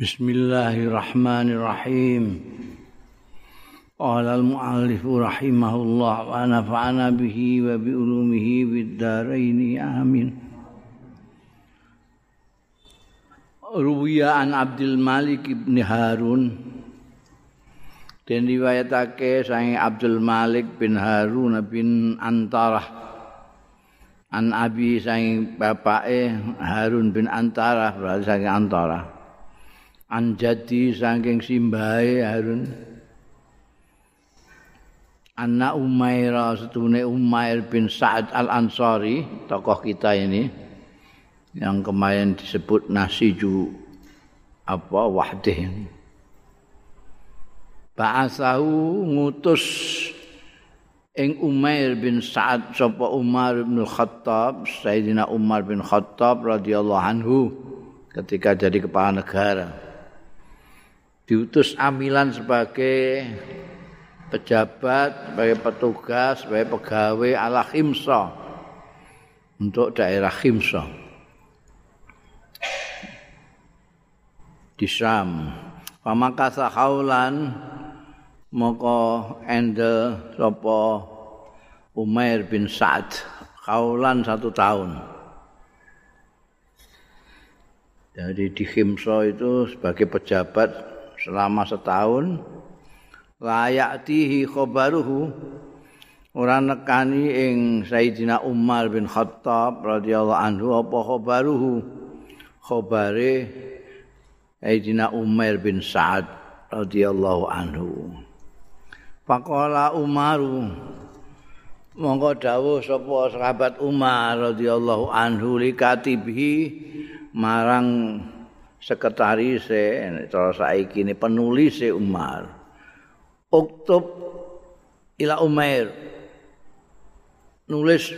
Bismillahirrahmanirrahim. Qala al-mu'allif rahimahullah wa nafa'ana bihi wa bi ulumihi bid dharain amin. Ruwiya an Abdul Malik ibn Harun dan riwayatake sange Abdul Malik bin Harun bin Antarah an Abi sange bapake Harun bin Antarah berarti sange Antarah anjadi saking simbahe Harun. Anak Umaira setune Umair bin Sa'ad Al-Ansari tokoh kita ini yang kemarin disebut Nasiju apa Wahdih. Ba'asahu ngutus ing Umair bin Sa'ad sapa Umar bin Khattab Sayyidina Umar bin Khattab radhiyallahu anhu ketika jadi kepala negara diutus amilan sebagai pejabat, sebagai petugas, sebagai pegawai ala Khimsa untuk daerah Khimsa di Syam. Pamakasa haulan moko endel sapa Umair bin Sa'ad haulan satu tahun. Jadi di Khimsa itu sebagai pejabat selama setahun. Layak tihi khobaruhu. Ora nekani ing Sayyidina Umar bin Khattab radhiyallahu anhu apa khobaruhu? Khobare Sayyidina Umar bin Sa'ad radhiyallahu anhu. Pakola Umaru monggo dawuh sapa sahabat Umar radhiyallahu anhu likatibi marang sekretaris cara saiki ini penulis Umar. Uktub ila Umair. Nulis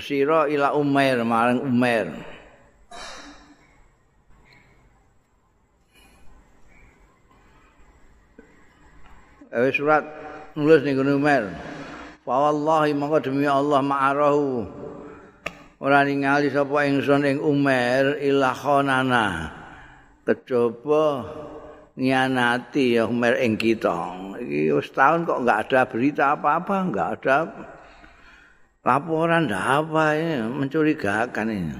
sira ila Umair marang Umair. Ewe surat nulis ning Umair. Fa wallahi monggo demi Allah ma'arahu. Ora ningali sapa ingsun ing Umair ila khonana kejaba ngianati ya Umar ing kita. Iki wis tahun kok enggak ada berita apa-apa, enggak ada laporan dah apa ini mencurigakan ini.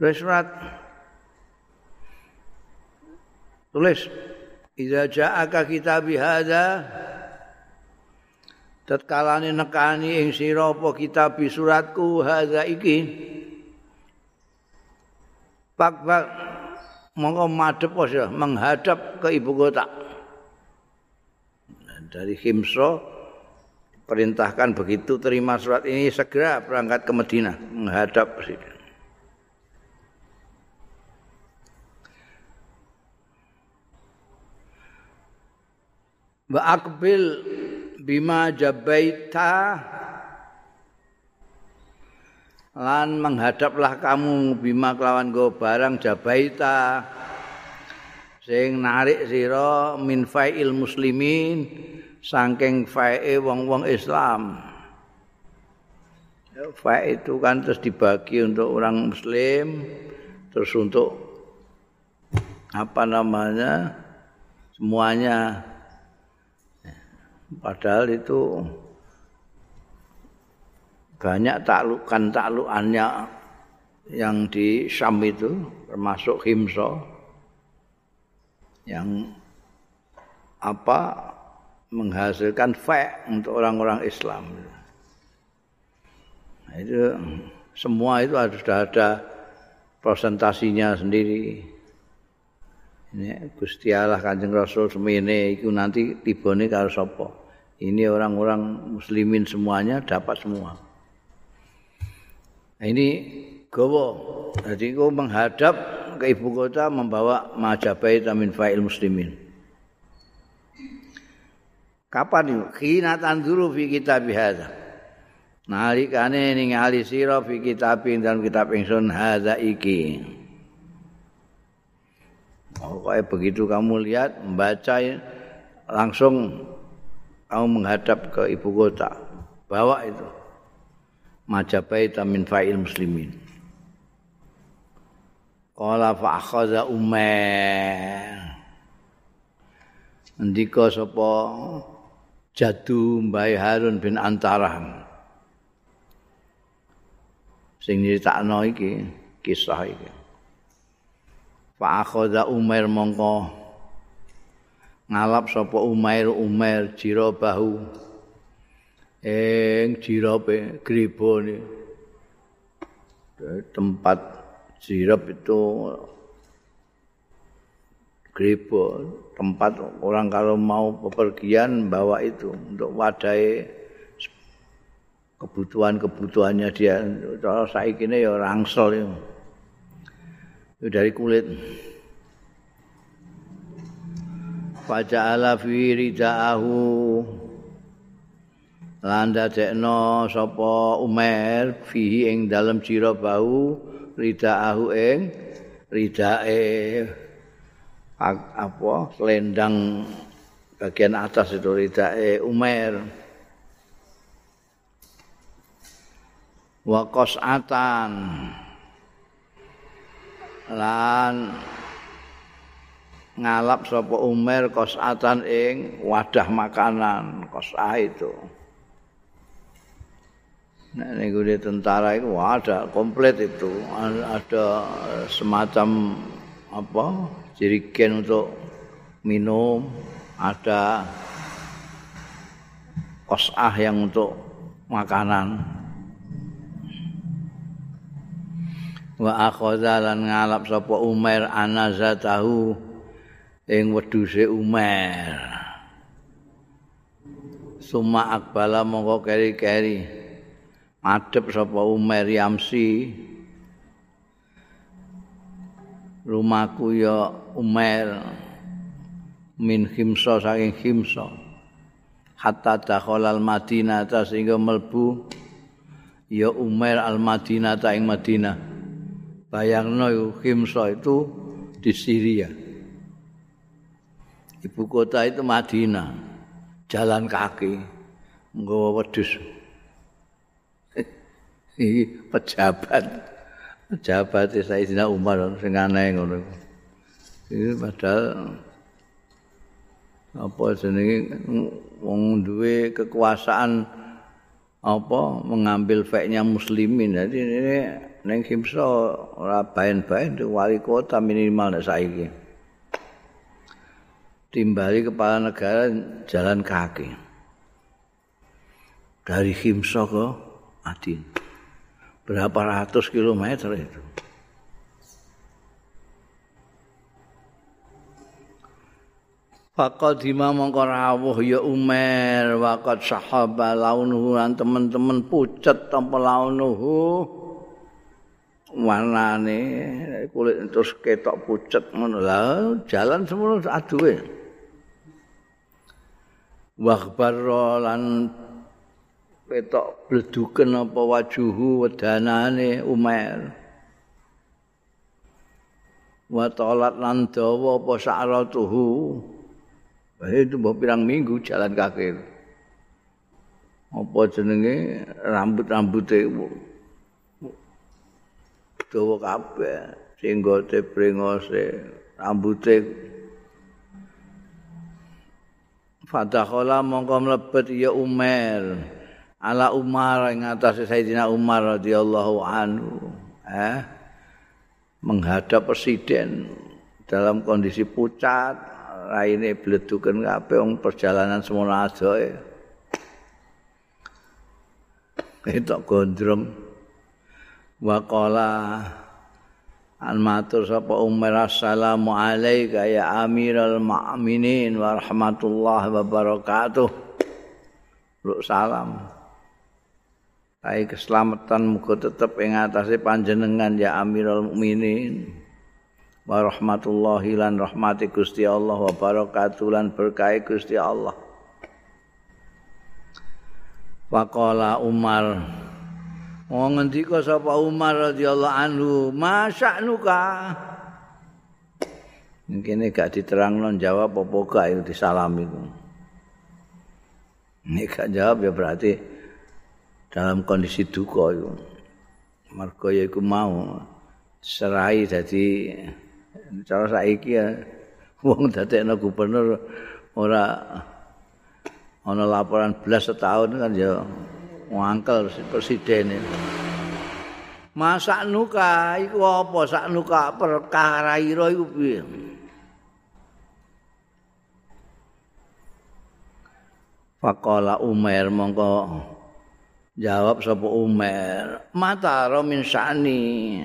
Tulis surat tulis Iza ja'aka kitabi hadha Tatkalani nekani ing sira apa kitab suratku hadza iki Pak monggo madhep ya menghadap ke ibu kota. Dari Himso perintahkan begitu terima surat ini segera berangkat ke Medina menghadap presiden. Wa akbil bima jabaita lan menghadaplah kamu bima kelawan go barang jabaita. Sing narik sira min fa'il muslimin saking fa'e wong-wong Islam. Fa itu kan terus dibagi untuk orang muslim terus untuk apa namanya semuanya. Padahal itu banyak taklukan taklukannya yang di Syam itu termasuk Himso yang apa menghasilkan fa untuk orang-orang Islam. Nah, itu semua itu harus sudah ada presentasinya sendiri. Ini Gusti Allah Kanjeng Rasul semene itu nanti tibone karo sapa? Ini orang-orang muslimin semuanya dapat semua. Ini gowo. Jadi kau menghadap ke ibu kota membawa majapahit amin fa'il muslimin. Kapan itu? Kina tanduru fi kitab hadza. Nalikane ningali sira fi kitab dalam kitab ingsun hadza iki. Pokoknya begitu kamu lihat, membaca langsung kamu menghadap ke ibu kota. Bawa itu. Majabaita min fa'il muslimin. Qala fa akhadha Umar. Ndika sapa Jadu Mbah Harun bin Antarah. Sing nyritakno iki kisah iki. Fa akhadha Umar mongko ngalap sapa Umair Umar jira bahu ing jirape gribone tempat sirap itu gripo tempat orang kalau mau bepergian bawa itu untuk wadai kebutuhan-kebutuhannya dia. Kalau saya kini ya rangsel ya. itu dari kulit. Faja'ala fi rida'ahu Landa dekno sapa Umar fihi ing dalam jira bau ridaahu ing ridae apa selendang bagian atas itu ridae Umar. Wa qas'atan. Lan ngalap sapa Umar qas'atan ing wadah makanan qas'ah itu Nah, ini tentara itu ada komplit itu. Ada semacam apa jerigen untuk minum ada kosah yang untuk makanan. Wa akhadha lan ngalap sapa Umar anazatahu ing wedhuse Umar. Summa akbala mongko keri-keri adep sapa Umar Yamsi. Rumahku ya Umar min Himsa saking Himsa hatta dakhalal Madinah ta sehingga melbu ya Umar al Madinah ta ing Madinah. Bayangno Himsa itu di Syria. Ibu kota itu Madinah. Jalan kaki nggawa wedhus iki pejabat. Pejabat Sayyidina Umar sing aneh ngono iki padahal apa jenenge wong duwe kekuasaan apa mengambil faknya muslimin. Jadi ini neng kimso ora baen-baen wali kota minimal nek saiki. Timbali kepala negara jalan kaki. Dari Himso ke Madinah berapa ratus kilometer itu. Fakat dima mongko rawuh ya Umar wakat sahaba launuhu lan teman-teman pucet tanpa launuhu. Warnane kulit terus ketok pucet ngono. Lah jalan semua aduwe Wakhbar lan petok bleduken apa wajuhu wedanane Umar. Wa talat lan dawa apa sa'ratuhu. itu mbok pirang minggu jalan kaki. Apa jenenge rambut-rambuté dawa kabeh sehingga te pringose rambute Fadakhala mongko mlebet ya Umar. Ala Umar ing atas Sayyidina Umar radhiyallahu anhu eh menghadap presiden dalam kondisi pucat raine bleduken kabeh wong perjalanan semono adoe itu gondrong waqala an matur sapa Umar assalamu alayka ya amiral mu'minin wa rahmatullahi wa barakatuh. Salam Hai keselamatan muga tetep ing atase panjenengan ya Amirul Mukminin. Wa rahmatullahi lan rahmati Gusti Allah wa barakatuh lan berkah Gusti Allah. Waqala Umar Wong ngendika sapa Umar radhiyallahu anhu, "Masya'nuka?" Mungkin gak diterangno jawab apa gak itu disalami. Nek gak jawab ya berarti dalam kondisi duka itu. Mergo yaiku mau serai dadi cara saiki ya wong dadekno gubernur ora ana laporan belas setahun kan ya ngangkel presiden Masak nuka iku apa? Sak nuka perkara ira iku piye? Faqala Umar mongko jawab sapa Umar mataro min sa'ni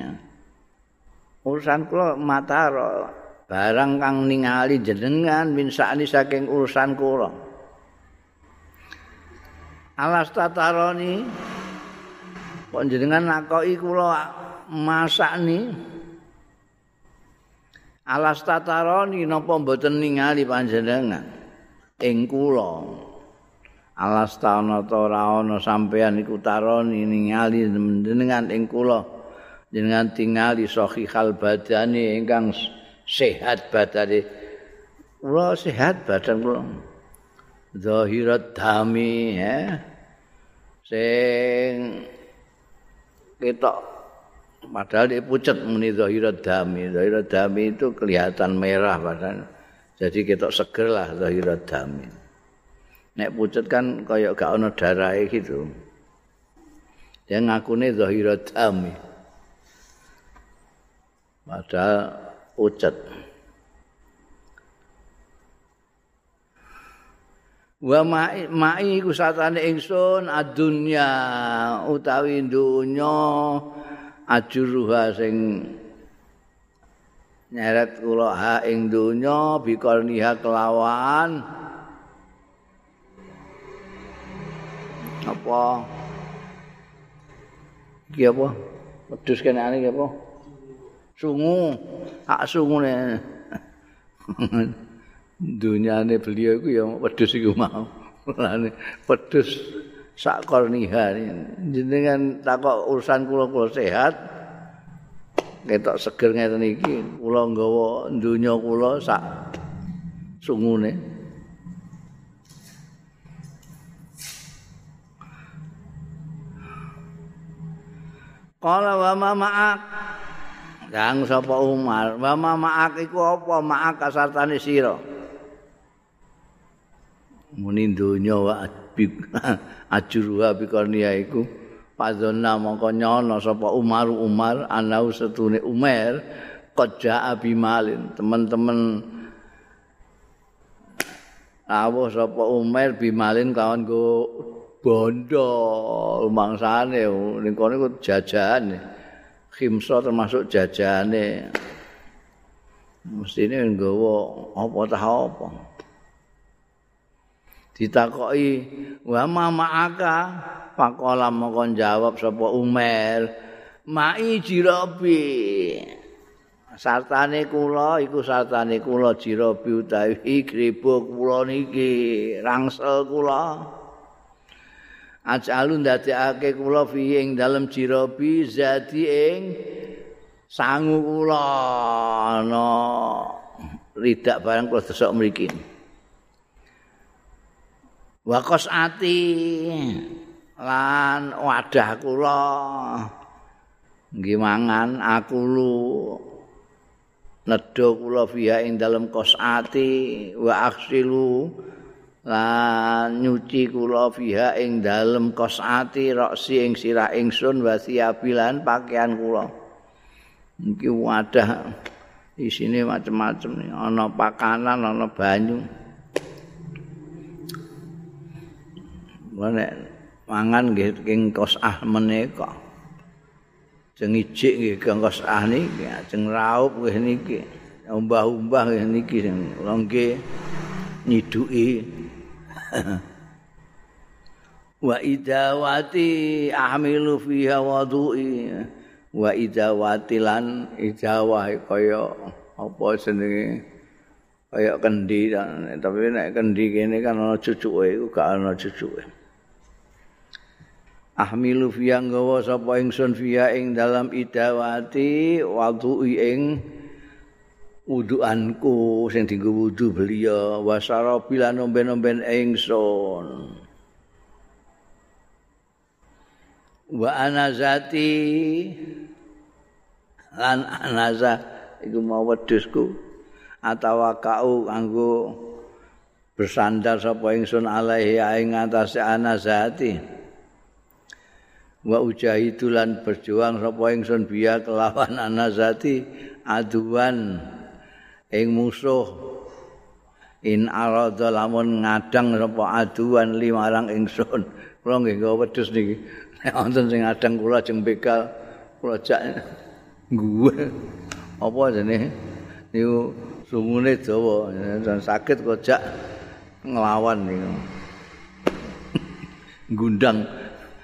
urusan kula mataro barang kang ningali jenengan min sa'ni saking urusan kula. Alas tataroni kok jenengan nakoki kula masak ni alas tataroni napa mboten ningali panjenengan? Ing kula alas tauna ta ora ana sampean iku taroni ningali jenengan ing kula. Jenengan tingali sahihal badani ingkang sehat badane. Kula sehat badan kula. Zahirat dami ya sing ketok. Padahal dia pucet muni zahirat dami zahirat dami itu kelihatan merah badan. Jadi ketok seger lah zahirat dami nek pucet kan kaya gak ana darahe gitu. Dia ngakune zahirat dami. Padahal pucet. Wa ma'i ma'i iku satane ingsun adunya utawi dunya ajuruha sing nyeret kula ha ing dunya biqalniha kelawan apa? Iki apa? Wedhus kene iki apa? Sungu. Hak sungune dunyane beliau iku ya wedhus iku mau. Lane wedhus sak korniha jenengan takok urusan kula kula sehat ketok seger ngeten iki kula nggawa dunya kula sak sungune Kala wa ma ma'ak. Kang sapa Umar, wa ma ma'ak iku apa ma'ak kasartane sira. Muni donya wa ajuruha bikarnia iku padona mongko nyono sapa Umar Umar anau setune Umar koja abimalin teman-teman awuh sapa Umar bimalin kawan go bondo mangsane ning kono iku jajane. Khimsa termasuk jajane. Mestine nggawa apa ta apa? Ditakoki wa mamaaka? Pakola moko jawab sapa Umar mai jirabi sartane kula iku sartane kula jirabi utawi gribo kula niki rangsel kula ajalun dadekake kula fi ing dalem jirabi zati ing sangu kula. Ana ridak barang kula desok mriki. Wakos ati lan wadah kula. Nggih mangan aku lu. Nedha kula fiha ing dalem kos wa aksilu lan nyuci kula fiha ing dalem kosati roksi ing sirah ingsun wa siabilan pakaian kula iki wadah isine macem-macem nih ana pakanan ana banyu Wane mangan nggih ing kosah menika. Jeng ijik nggih ing kosah niki, jeng raup nggih niki. Umbah-umbah nggih niki sing nggih nyiduki wa idawati ahmilu fiha wudu'i wa idawati lan idawah kaya apa jenenge? Kaya kendi tapi nek kendi kene kan ana cucuke iku gak ana cucuke. Ahmilu fiha nggawa sapa ingsun fiha ing dalam idawati wudu'i ing wuduanku sing dienggo wudu beliau wasara bila nomben-nomben ingsun wa ana zati lan anaza iku mau wedhusku atawa kau kanggo bersandar sapa ingsun alaihi ing atase anazati wa ujahidu lan berjuang sapa ingsun biya kelawan anazati aduan ing musuh. In arada lamun ngadang sapa aduan limarang ingsun. Kula nggih gawa wedhus niki. Nek wonten sing ngadang kula jeng bekal kula jak gue apa jenenge? Niku sumune dawa dan sakit kok jak nglawan niku. Gundang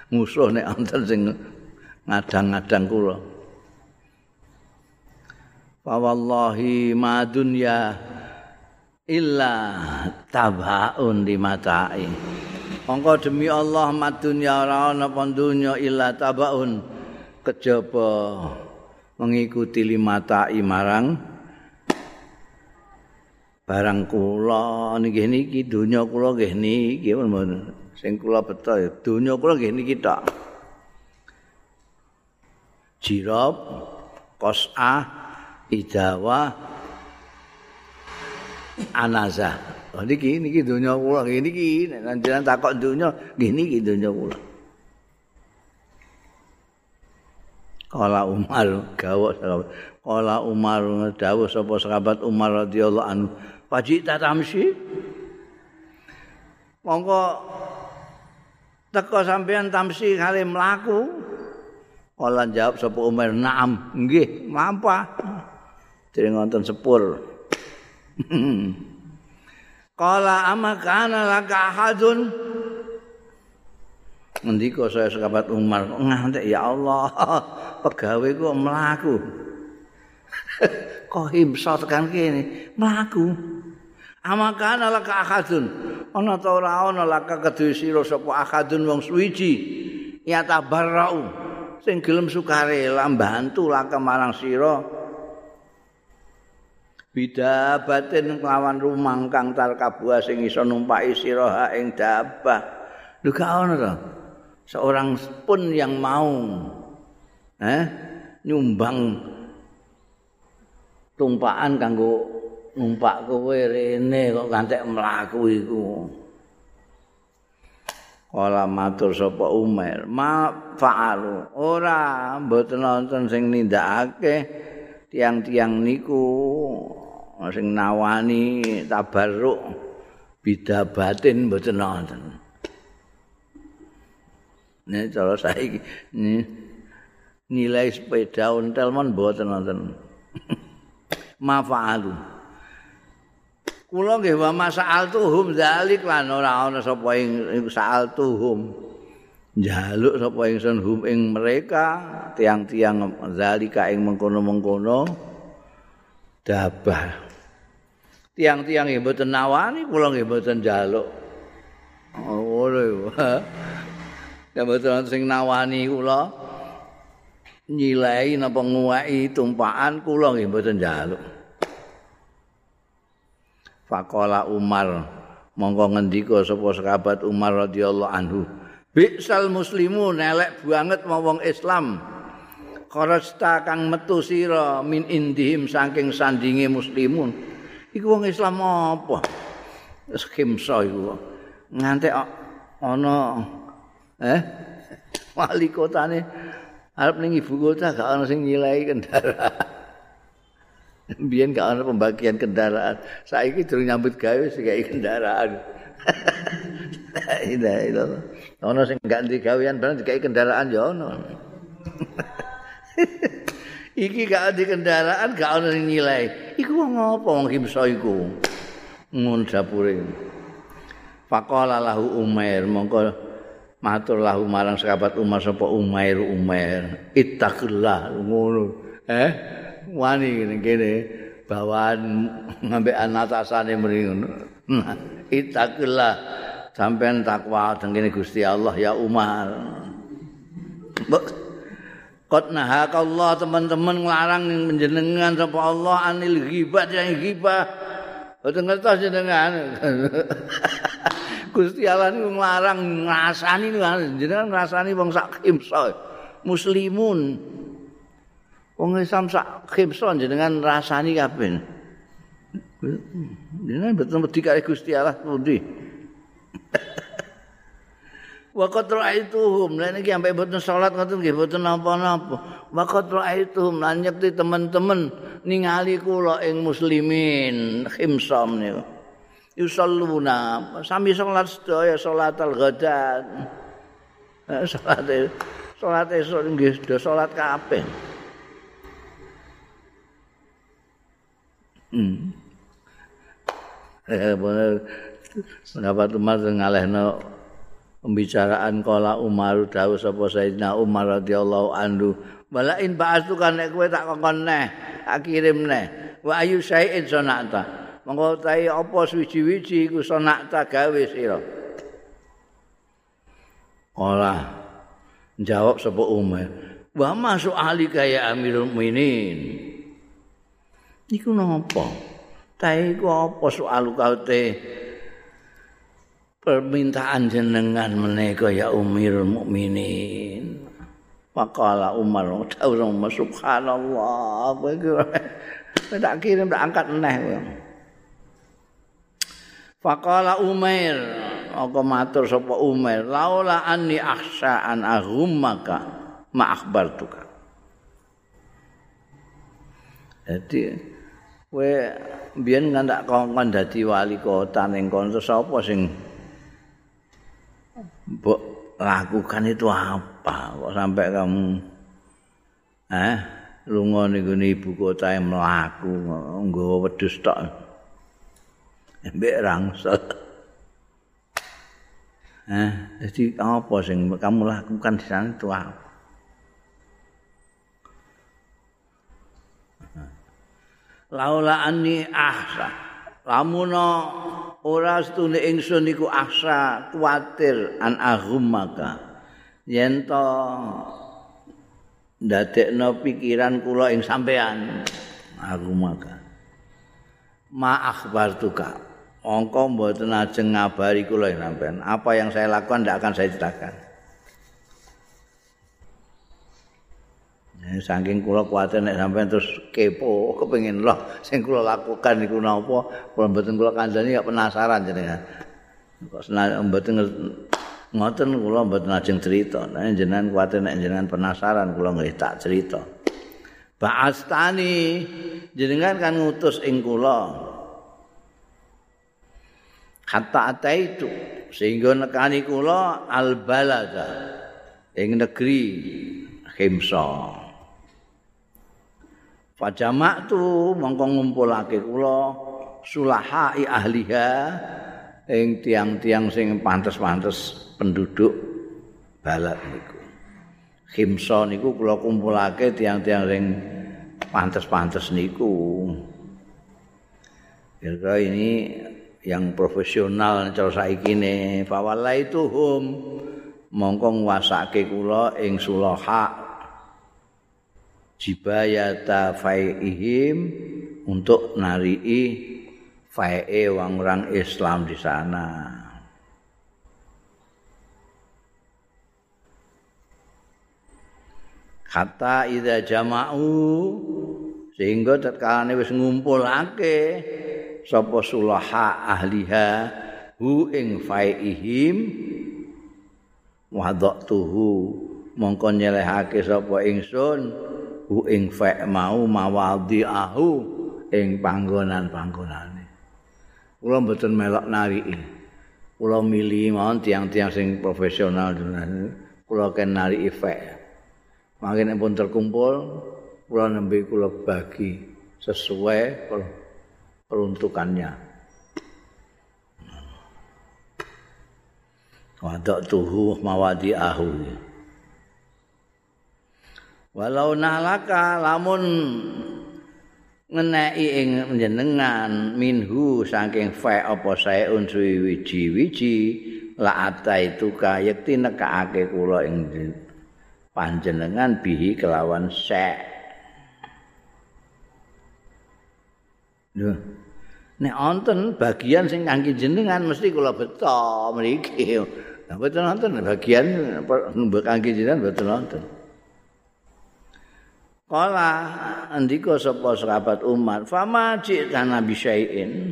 musuh nek wonten sing ngadang-ngadang kula fa wallahi ma dunya illa tabaun di matai Mongko demi Allah madunya ora ana apa dunya illa tabaun. Kejaba mengikuti limata marang barang kula. Niki niki dunya kula nggih niki sing kula beto ya dunya kula nggih niki tok. Jirab qas'ah idawa anaza. Oh niki niki donya kula niki nek jenengan takok donya niki donya kula. Kala Umar gawok Kala Umar dawuh sapa sahabat Umar radhiyallahu anhu, "Paji tatamsi?" Monggo teko sampean tamsi kali mlaku. Kala jawab sapa Umar, "Naam, nggih, mlampah." Dereng wonten sepur. Kala ama kana laka ahadun. Ngendika saya sahabat Umar, ngantek ya Allah, pegawe ku mlaku. Kok himsa tekan kene, mlaku. Ama kana laka ahadun. Ana ta ora ana laka kedue sira sapa ahadun wong suwiji. Ya tabarrau. Sing gelem sukarela mbantu laka marang sira. Bida batin kelawan rumang kang tarkabua sing iso numpaki sira ing dabah lho gak ono to? Seorang pun yang mau eh nyumbang tumpaan kanggo numpak kowe rene kok gantek mlaku iku. Kala matur sapa Umar, ma fa'alu. Ora mboten nonton sing nindakake tiang-tiang niku sing nawani tabarruk bidabatin mboten nonton. Nek cara saiki nilai sepeda ontel mon mboten nonton. Mafa'alu. Kula nggih wa masal tuhum zalik lan ora ana sapa ing sa'al tuhum. Jaluk sapa ingsun hum ing mereka tiang-tiang zalika ing mengkono-mengkono dabah. Tiang-tiang nggih mboten nawani kula nggih mboten njaluk. Oh, mboten sing nawani kula nyilai napa nguwaki tumpakan kula nggih mboten njaluk. Faqala Umar monggo ngendika sapa sahabat Umar radhiyallahu anhu. Bi'sal muslimun elek banget wong Islam. Kharasta kang metu sira min indihim saking sandinge muslimun. Iku wong Islam apa? Skimsa iku. Nganti ana eh wali kotane arep ning ibu kota gak ana sing nyilai kendaraan. Biyen gak ana pembagian kendaraan. Saiki durung nyambut gawe sing kendaraan. Ila ila. Ana sing gak ndi gawean barang dikai kendaraan ya ana. Iki gak ada kendaraan gak ada nilai. Iku wong apa wong kimsa iku? Ngun dapure. Faqala lahu umair mongko matur lahu marang sahabat umar sapa umair umair. Ittaqillah ngono. Eh wani ngene kene bawaan ngambek anatasane mrene nah ittaqillah. Sampean takwa dengene Gusti Allah ya Umar Qad nahaka Allah teman-teman nglarang menjenengan sapa Allah anil ghibah yang ghibah. Boten ngertos jenengan. Gusti Allah niku nglarang ngrasani jenengan ngrasani wong sak kimsa. Muslimun. Wong Islam sak khimson jenengan rasani kabeh. Jenengan betul wedi kali Gusti Allah pundi. Wa qad ra'aituhum lan iki sampai boten salat ngoten nggih boten napa-napa. Wa qad ra'aituhum lan nyekti teman-teman ningali kula ing muslimin khimsom niku. Yusalluna sami salat sedaya salat al-ghadat. Salat salat esuk nggih salat kabeh. Hmm. Eh, pendapat Umar ngalehno pembicaraan kala Umar dawuh sapa Sayyidina Umar radhiyallahu anhu. Balain ba'as tu kan nek kowe tak kongkon neh tak kirim neh. Wa ayu syai'in sonata monggo tai apa suwi-wiji iku sonata gawe sira. Ora. Jawab sapa Umar wa masuk ahli kaya Amirul Mukminin. Iku napa? Ta iku apa soal kaute permintaan jenengan menika ya Umirul Mukminin. Pakala Umar dawuh subhanallah kowe iki tak kirim tak angkat neh kowe. Fakala Umair, aku matur sapa Umair, laula anni akhsha an aghumaka ma akhbartuka. Jadi kowe mbiyen ngandak kongkon dadi wali kota ning kono sapa sing mbok lakukan itu apa? Kok sampai kamu eh lunga ning ibu kota yang mlaku nggawa wedhus tok. Mbek rangsel. Eh jadi apa sing kamu lakukan di sana itu apa? Laula anni ahsa lamuna ora stune ingsun iku ahsa kuatir an aghumaka yen to ndadekno pikiran kula ing sampean aghumaka ma akhbartuka angka mboten ajeng ngabari kula ing sampean. Apa yang saya lakukan tidak akan saya ceritakan saking kula kuwatir nek sampean terus kepo kepengin loh. Sing kula lakukan niku napa? Kula mboten kula kandhani ya penasaran jenengan. Kok mboten ngoten kula mboten ajeng cerita. Nek jenengan kuwatir nek jenengan penasaran kula nggih tak cerita. Ba'astani jenengan kan ngutus ing kula. Hatta itu sehingga nekani kula al balada ing negeri Himsa. Fajamak tu mongko ngumpulake kula sulahai ahliha ing tiang-tiang sing pantes-pantes penduduk balat niku. Khimsa niku kula kumpulake tiang-tiang sing pantes-pantes niku. Kira ini yang profesional cara saiki ne itu hum mongko nguasake kula ing sulaha jibayata fai'ihim untuk narii fai'e wang orang Islam di sana. Kata ida jama'u sehingga tatkala wis ngumpulake sapa sulaha ahliha hu ing fai'ihim wadatuhu mongko nyelehake sapa ingsun hu ing fa mau mawadhi'ahu ing panggonan-panggonane. Kula mboten melok nariki. Kula milih mawon tiang-tiang sing profesional. Kula ken nariki fa. Mangke pun terkumpul, kula nembe kula bagi sesuai peruntukannya. Wadak tuhu mawadi'ahu. ahu. Walau nalaka lamun ngeneki ing jenengan minhu saking fa apa sae unsuwi wiji-wiji la ata itu kayekti nekake kula ing panjenengan bihi kelawan se Duh. Nek wonten bagian sing kangge jenengan mesti kula beto mriki. Lah boten wonten bagian kangge jenengan boten wonten. Kala andika sapa sahabat Umar, "Fama ji'tana bisyai'in."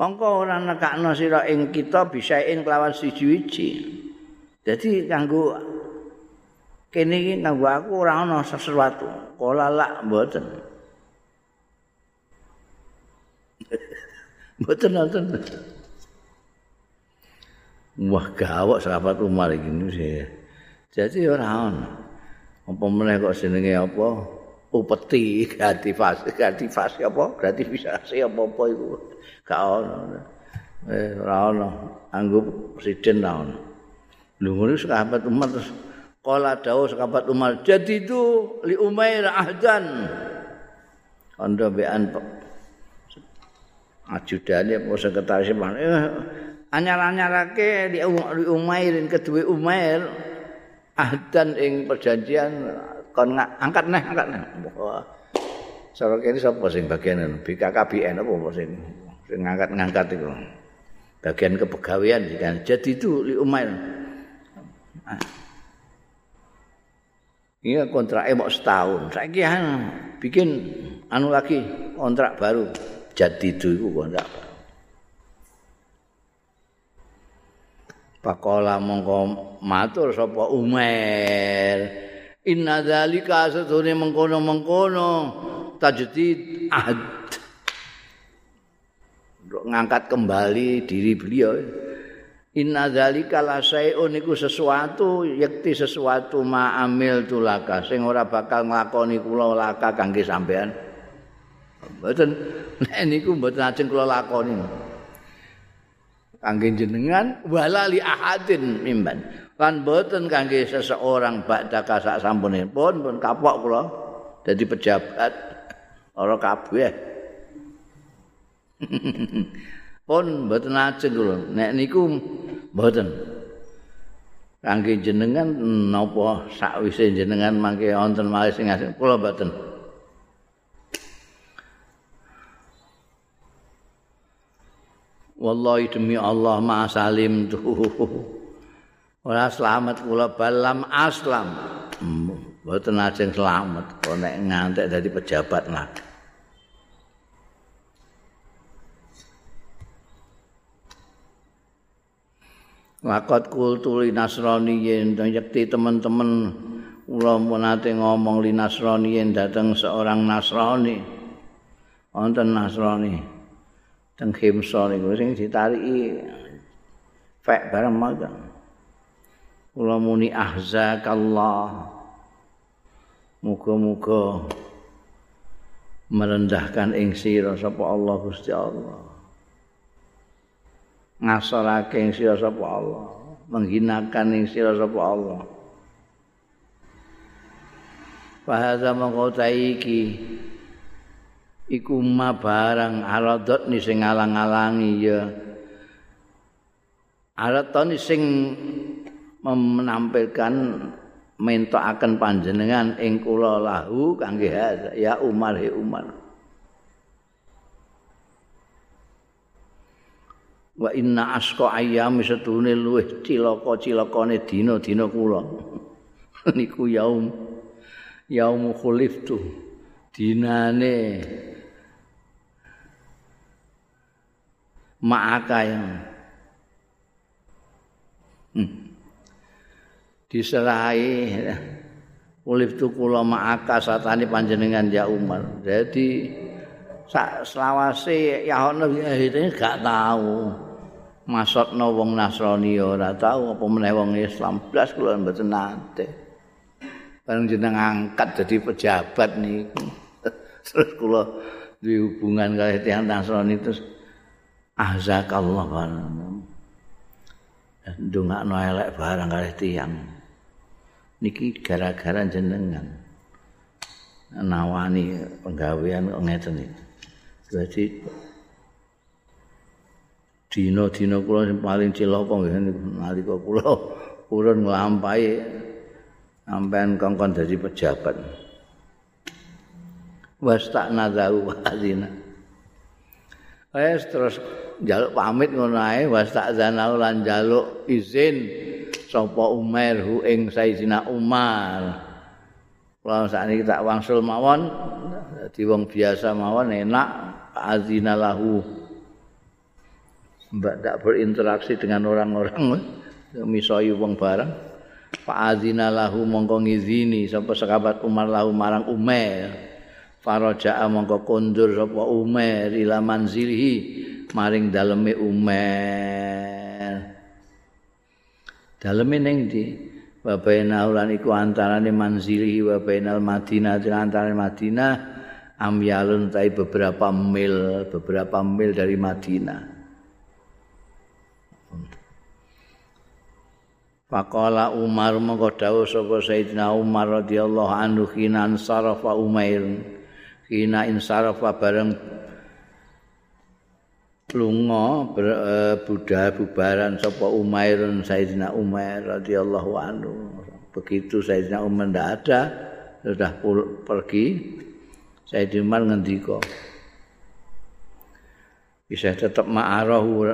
Mongko ora nekakno sira ing kita bisyai'in kelawan siji-wiji. Dadi kanggo kene iki kanggo aku ora ana sesuatu. Kala lak mboten. mboten nonton. Wah gawok sahabat Umar iki. Jadi ora ana. Apa meneh kok jenenge apa? Upeti gratifikasi gratifikasi apa? Gratifikasi apa apa iku gak ono. Eh ora ono. Anggo presiden ra ono. Lho ngono sahabat umat terus kala dawuh sahabat umat jadi itu li umair ahdan. Anda bean ajudane apa sekretaris eh, anyar-anyarake li umairin kedua umair ahdan ing perjanjian kon angkat neh angkat neh Cara kene sapa sing bagian BKKBN apa apa sing sing ngangkat-ngangkat itu. Bagian kepegawaian kan. Jadi itu li Umair. Ah. Iya kontrak emok setahun. Saiki bikin anu lagi kontrak baru. Jadi itu iku kontrak. Pakola mongko matur sapa Umair. Inna dzalika satune mengkono-mengkono tajdid ahd. ngangkat kembali diri beliau. Inna dzalika la sayun iku sesuatu yakti sesuatu ma amil tulaka sing ora bakal nglakoni kula laka kangge sampean. Mboten nek niku mboten ajeng kula lakoni. Kangge jenengan wala li ahadin mimban. Lan boten kangge seseorang badha kasak sampune pun pun kapok kula dadi pejabat. Ora kabeh. Pun boten ajeng kula. Nek niku boten kangge jenengan napa sakwise jenengan mangke wonten malih sing asing kula boten Wallahi demi Allah ma salim. tuh ora selamat kula balam aslam. Mboten ajeng selamat kok nek ngantek dadi pejabat lah Lakot kultu li nasrani yen yakti teman-teman kula menate ngomong li nasrani yen datang seorang nasrani. Wonten nasrani. Teng khimsa niku sing ditariki fek bareng magang kula muni ahzakallah. Muga-muga merendahkan ing sira sapa Allah Gusti Allah. Ngasorake ing sira sapa Allah. Menghinakan ing sira sapa Allah. Fahadha mengkota iki. Iku ma barang aladot ni sing alang-alangi ya. Aladot ni sing menampilkan mentokaken panjenengan ing kula lahu kangge ya Umar he Umar. Wa inna asqa ayyam setune luwih cilaka-cilakane dina-dina kula. Niku yaum yaum khuliftu dinane ma'aka yang diserahi ulif tu kula ma'aka satani panjenengan ya Umar. Jadi sak selawase ya ono gak tahu. Masotno wong Nasrani ora tahu apa meneh wong Islam blas kula mboten nate. Bareng jeneng angkat jadi pejabat niku. terus kula duwe hubungan kali tiyang Nasrani terus ahzakallah bareng. Ndongakno elek barang kali tiyang. Niki gara-gara jenengan nawani penggawean ngeten iki. Dadi dina-dina kula sing paling cilaka nggih nalika kula urun nglampahi sampean kongkon dadi pejabat. Was tak nadau wazina. Wes terus jaluk pamit ngono ae was zanau lan jaluk izin sapa Umar hu ing Sayyidina Umar Kalau saat ini tak wangsul mawon, di wong biasa mawon enak, azina lahu. Mbak tak berinteraksi dengan orang-orang, misoi wong barang. Pak azina lahu mongko ngizini, sapa sekabat Umar lahu marang Umar. Faraja'a mongko kondur sapa Umar ila manzilihi maring daleme Umar. Daleme ning ndi? wa baina ulan iku antarane manzili wa bainal madinah antara Madinah amyalun tai beberapa mil beberapa mil dari Madinah Faqala Umar mongko dawuh sapa Sayyidina Umar radhiyallahu anhu kina ansarafa Umair kina insarafa bareng lunga eh, budal bubaran sapa Umair Sayyidina Umair radhiyallahu anhu. Begitu Sayyidina Umar ndak ada, sudah pergi. Sayyidina Umar ngendika. Bisa tetap ma'arahu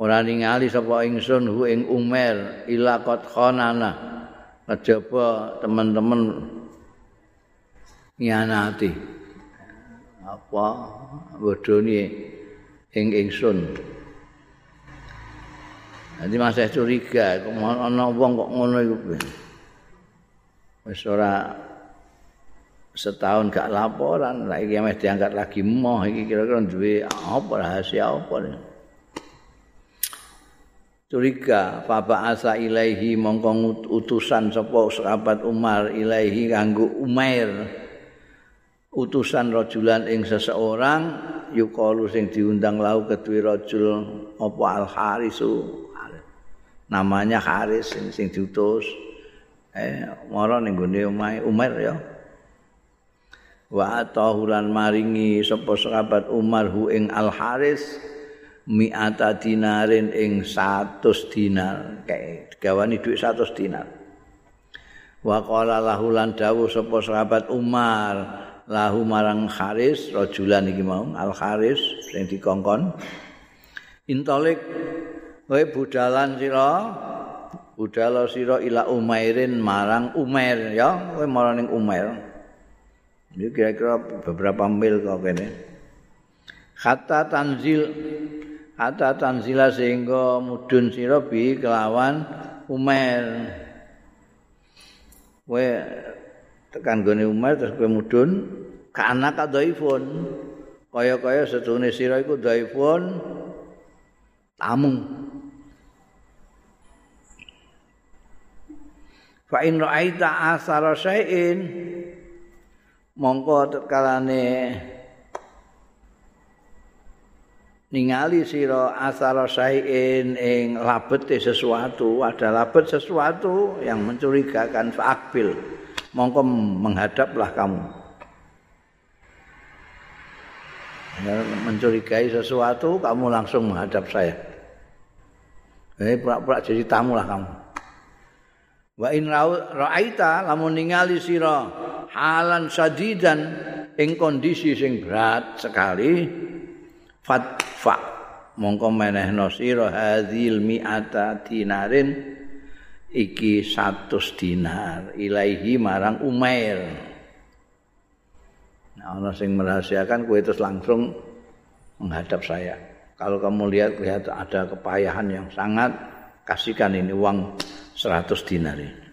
ora ningali sapa ingsun hu ing Umar ila qad khanana. Kejaba teman-teman nyanati apa bodoni ing ingsun. Nanti masih curiga, kok ana wong kok ngono iku. Wis ora setahun gak laporan, lah iki mesti diangkat lagi moh iki kira-kira duwe apa rahasia apa nih. Curiga, Papa Asa ilaihi mongko utusan sapa sahabat Umar ilaihi kanggo Umair. Utusan rajulan ing seseorang yukalu sing diundang lau kedue rajul apa al harisu? Namanya haris sing, sing diutus. Eh mara ning gone omahe Umar ya. Wa atahulan maringi sapa sahabat Umar hu ing al haris mi'ata dinarin ing 100 dinar. Kayak digawani duit 100 dinar. Wa qala lahu lan dawuh sapa sahabat Umar lahu marang Haris rajulan iki mau Al Haris sing dikongkon. Intolik kowe budalan sira budala sira ila Umairin marang Umair ya kowe marang ning Umair. Iki kira-kira beberapa mil kok kene. Kata tanzil kata tanzila sehingga mudun sira bi kelawan Umair. Kowe tekan gone Umar terus kowe mudun kana ka dhaifun. Kaya-kaya sedune sira iku dhaifun tamu fa in ra'aita asara syai'in mongko tekalane ningali sira asara syai'in ing labete sesuatu ada labet sesuatu yang mencurigakan fa'akbil mongko menghadaplah kamu. Mencurigai sesuatu, kamu langsung menghadap saya. Ini pura-pura jadi tamu lah kamu. Wa in ra'aita lamun ningali sira halan sadidan ing kondisi sing berat sekali fatfa mongko menehno sira hadzil mi'ata dinarin iki 100 dinar ilaihi marang Umair. Nah, ana sing merahasiakan kue terus langsung menghadap saya. Kalau kamu lihat lihat ada kepayahan yang sangat kasihkan ini uang 100 dinar ini.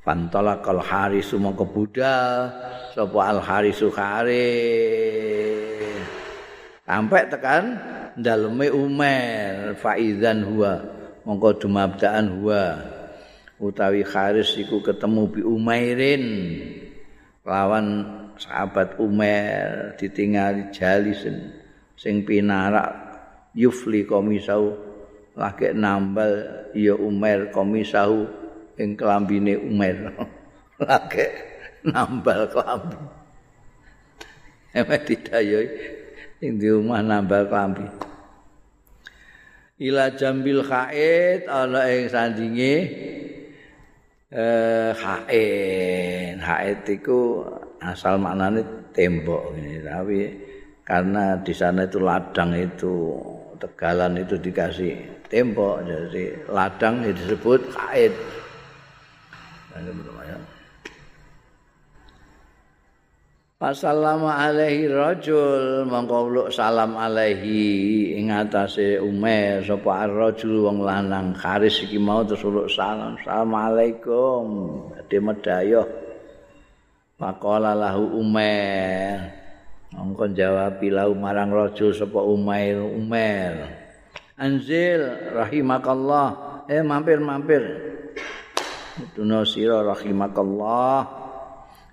Fantala kal harisu mongko budal sapa al harisu kharis. Sampai tekan daleme Umar faizan huwa mongko dumabdaan huwa. Utawi Haris iku ketemu bi Umairin. Lawan sahabat Umair ditinggali jalisen. Sing pinarak yufli komisau. Lagi nambal ya Umair komisau ing kelambine Umair. Lagi nambal kelambi emek didayoi. Ing di rumah nambal kelambi ila jambil khaid ana ing sandinge eh khaid khaid iku asal maknane tembok ini tapi karena di sana itu ladang itu tegalan itu dikasih tembok jadi ladang disebut khaid Assalamu alaihi rajul. Mongko salam alaihi. Ing atase Umar sapa ar-rajul wong lanang. Kharis iki mau terus salam. Assalamualaikum. Ade medayoh Faqala lahu Umar mongko jawab lahu marang rajul sapa Umair Umar Anzil rahimakallah. Eh mampir-mampir. Duno sira rahimakallah.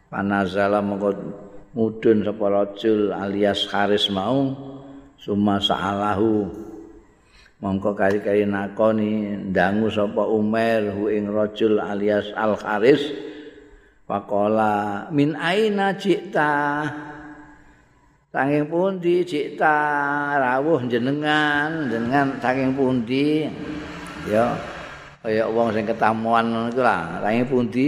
Panazala mongko mudun sapa rajul alias Haris mau summa sa'alahu. Mongko kari-kari nakoni ndangu sapa Umar hu ing rajul alias Al Haris. Faqala min aina cita saking pundi cita rawuh jenengan jenengan saking pundi? Ya kaya wong sing ketamuan iku lah. Saking pundi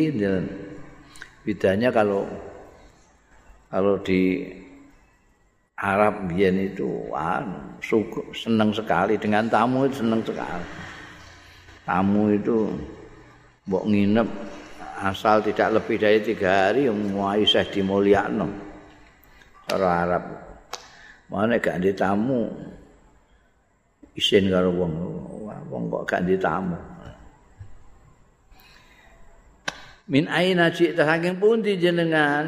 bedanya kalau kalau di Arab biyen itu anu senang sekali dengan tamu itu senang sekali. Tamu itu mbok nginep asal tidak lebih dari tiga hari mau Aisyah dimulyakno. Cara Arab. Mana gak di tamu isin karo wong wong kok gak di tamu. Min aina cita saking pundi jenengan?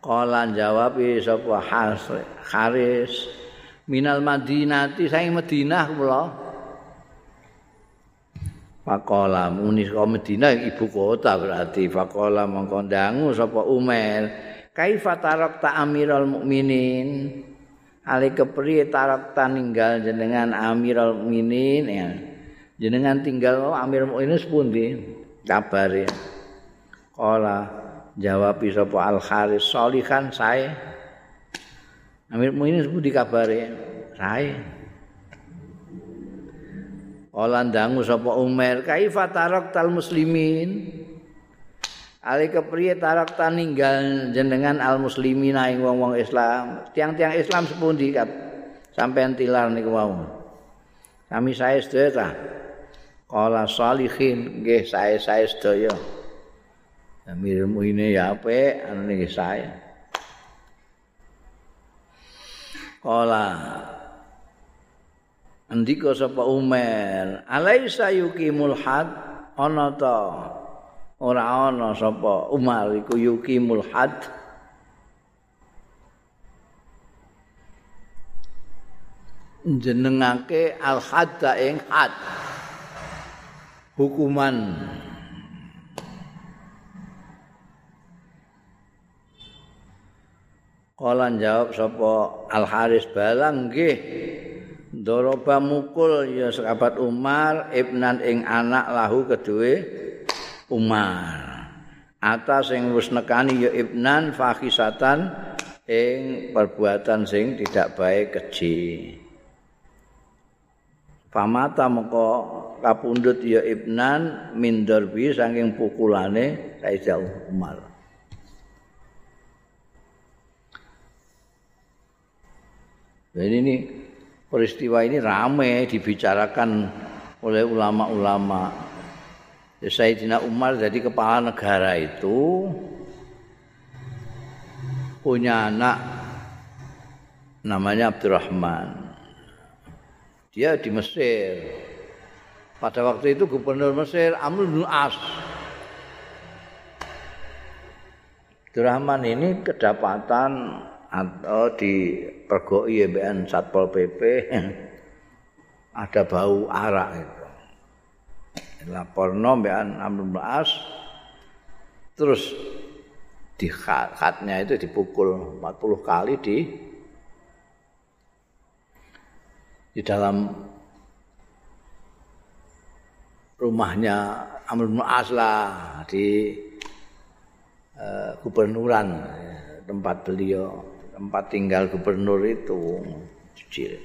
Kala jawab sapa? Haris minal Madinati saing Madinah kula. Faqala muni saka Madinah ibu kota berarti. Faqala mongko ndangu sapa? Umar kaifa tarakta amiral mukminin? Ali kepriye tarakta ninggal jenengan amiral mukminin? Ya. Jenengan tinggal oh, amir mukminin sepundi kabare. Kala jawab sapa al kharis solihan sae Amir Mu'inin sebut dikabari sae Olan dangu sapa Umar kaifa taraktal muslimin Ali kepriye tarak ninggal jenengan al muslimin ing wong-wong Islam. Tiang-tiang Islam sepundi kap sampean tilar niku wau. Kami saya sedaya ta. Kala salihin nggih saya-saya sedaya. Amirmu ini ya apik, anu niki saya. Kala Andika sapa Umar, alaisa yuqimul had? Ana ta ora ana sapa Umar iku yuqimul had. Jenengake al hadda ing had. Hukuman Kala jawab sapa Al Haris balang nggih. Doroba mukul ya sahabat Umar ibnan ing anak lahu kedue Umar. Atas sing wis nekani ya ibnan fakhisatan ing perbuatan sing tidak baik keji. Pamata moko kapundhut ya ibnan mindarbi saking pukulane Sayyidina Umar. Jadi ini peristiwa ini ramai dibicarakan oleh ulama-ulama. Sayyidina Umar jadi kepala negara itu punya anak namanya Abdurrahman. Dia di Mesir. Pada waktu itu gubernur Mesir Amr bin As. Abdurrahman ini kedapatan atau di pergoi BN Satpol PP ada bau arak itu. Laporno BN Amr As terus di khatnya itu dipukul 40 kali di di dalam rumahnya Amr As lah di uh, gubernuran tempat beliau tempat tinggal gubernur itu kecil.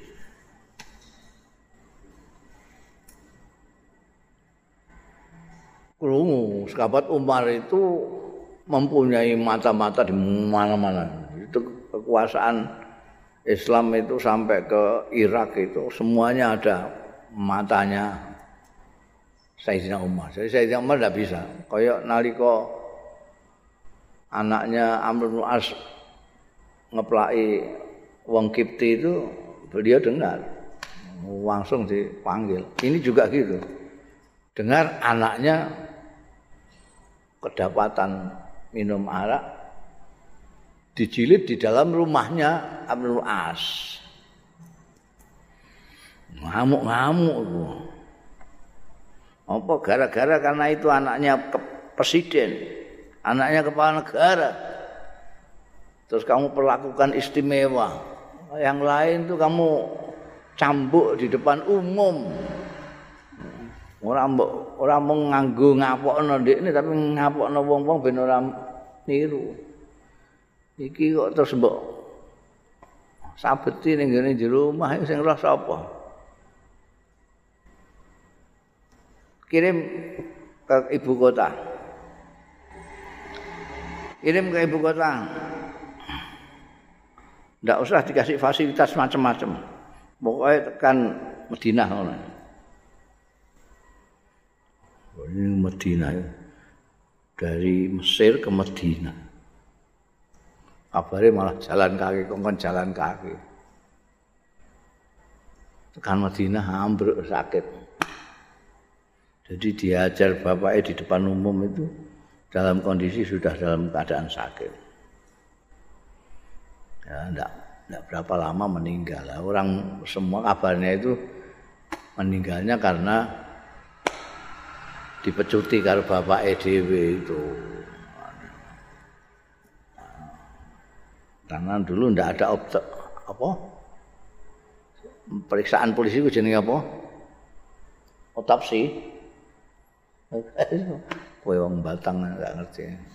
Krungu, sahabat Umar itu mempunyai mata-mata di mana-mana. Itu kekuasaan Islam itu sampai ke Irak itu semuanya ada matanya Sayyidina Umar. Jadi Sayyidina Umar tidak bisa. Kayak nalika anaknya Amr As ngeplaki wong Kipti itu beliau dengar langsung dipanggil. Ini juga gitu. Dengar anaknya kedapatan minum arak dijilid di dalam rumahnya Abdul As. Ngamuk-ngamuk Apa gara-gara karena itu anaknya presiden, anaknya kepala negara. Terus kamu perlakukan istimewa. Yang lain tuh kamu cambuk di depan umum. Ora mbok ora mung nganggo ngapokno ndekne tapi ngapokno wong-wong ben ora niru. Iki kok terus mbok sabeti ning ngene jero omah sing roh sapa? kirim ke ibu kota. Kirim ke ibu kota. Tidak usah dikasih fasilitas macam-macam. Pokoknya tekan Madinah. Ini Madinah Dari Mesir ke Madinah. Kabarnya malah jalan kaki, kongkong jalan kaki. Tekan Madinah ambruk sakit. Jadi diajar bapaknya di depan umum itu dalam kondisi sudah dalam keadaan sakit. Ya, enggak, enggak berapa lama meninggal. Orang semua kabarnya itu meninggalnya karena dipecuti karo bapak EDW itu. Karena dulu enggak ada opte, apa? Periksaan polisi itu jenis apa? Otopsi. Kowe wong Batang enggak ngerti.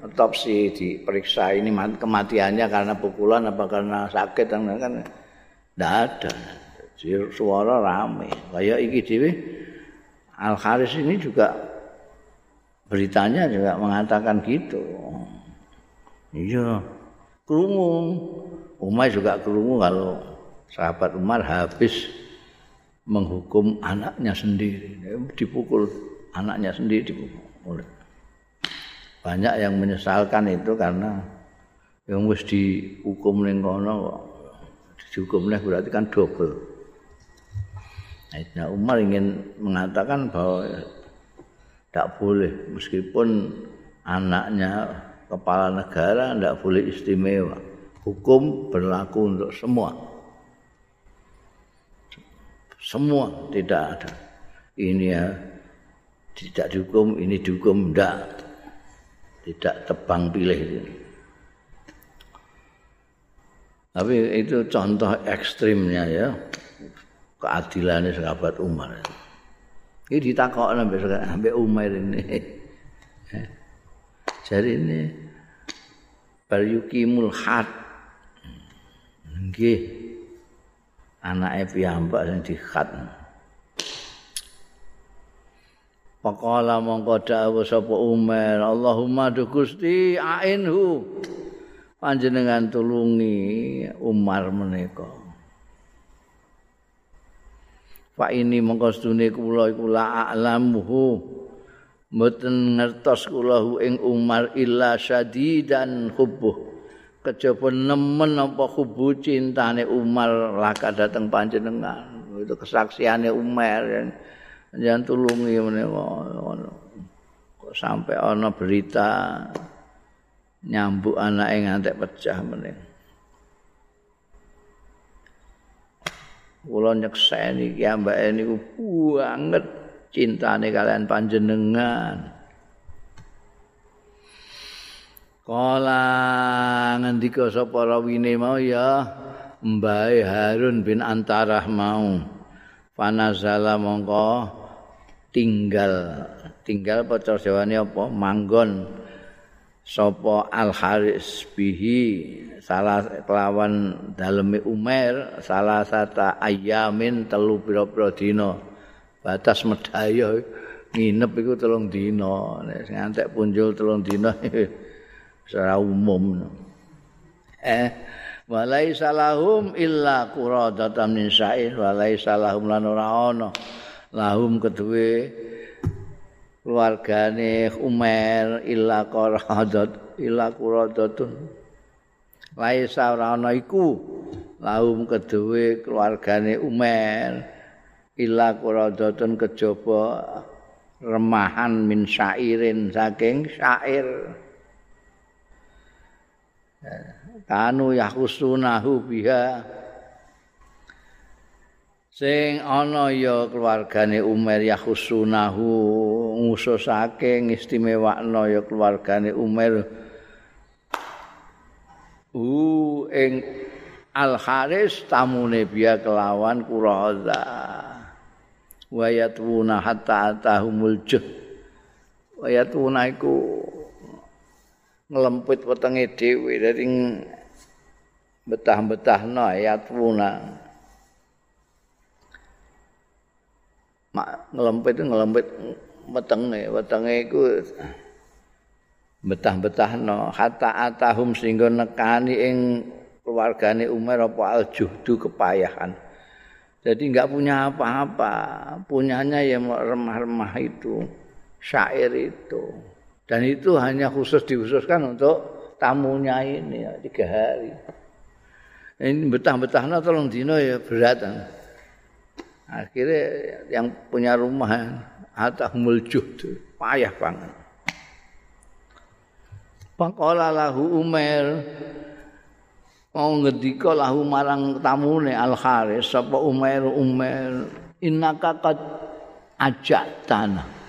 Otopsi diperiksa ini kematiannya karena pukulan apa karena sakit kan kan enggak ada. Suara rame. Kayak iki dhewe Al Haris ini juga beritanya juga mengatakan gitu. Iya. Kerungu. Umar juga kerungu kalau sahabat Umar habis menghukum anaknya sendiri dipukul anaknya sendiri dipukul banyak yang menyesalkan itu karena yang mesti dihukum ning kono kok. Dihukum berarti kan double. Nah, Umar ingin mengatakan bahwa tidak boleh meskipun anaknya kepala negara tidak boleh istimewa. Hukum berlaku untuk semua. Semua tidak ada. Ini ya tidak dihukum ini dihukum tidak tidak tebang pilih. Tapi itu contoh ekstrimnya ya. Keadilannya sahabat Umar. Ini ditakok sampai Umar ini. Jadi ini Baryukimul had. Nggih. Anake piyambak sing dikhat. Paqala mongko dawuh sapa Umar, Allahumma du Gusti ainhu. Panjenengan tulungi Umar menika. Fa ini mongko sedune kula iku la a'lamuhu. Mboten ngertos kula ing Umar illa syadidan hubbuh. kejaba nemen apa kubu cintane Umar laka dateng panjenengan itu kesaksiannya Umar yang tulungi ngono. Kok sampai ana berita nyambuk anake ngantek pecah meneh. Kula nyekseni ki ambake niku banget cintane kalian panjenengan. Kala ngendika sapa rawine mau ya Mbae Harun bin Antarah mau. Panazala mongko tinggal tinggal pacar jawane apa? Manggon. Sapa Al Haris bihi salah kelawan daleme Umar salah sata ayamin telu pira-pira dina. Batas medaya nginep iku telung dina. Nek ngantek punjul telung dina secara umum. Eh, walai salahum illa quradatan min sa'ir walai salahum lan ora ana lahum kedue keluargane Umar illa qaradat illa quradatun. Laisa ora ana iku. Lahum kedue keluargane Umar illa quradatun kejaba remahan min syairin saking syair. Kanu yahusunahu biha sing ana ya keluargane Umar yahusunahu ngususake ngistimewakno ya keluargane Umar u ing Al Haris tamune biya kelawan Quraza. Wayatuna hatta atahumul juh. Wayatuna iku nglempit wetenge dhewe dadi betah-betahno ayatuna mak ngelempit ngelempit wetenge wetenge iku betah-betahno hatta atahum sehingga nekani ing keluargane Umar apa aljuhdu kepayahan. Jadi enggak punya apa-apa, punyanya yang remah-remah itu, syair itu. Dan itu hanya khusus dikhususkan untuk tamunya ini ya, tiga hari. Ini betah-betahnya tolong dino ya berat. Akhirnya yang punya rumah atau muljuh payah banget. Pakola lahu Umar mau ngedika lahu marang tamune Al Haris sapa Umar Umar innaka qad ajak tanah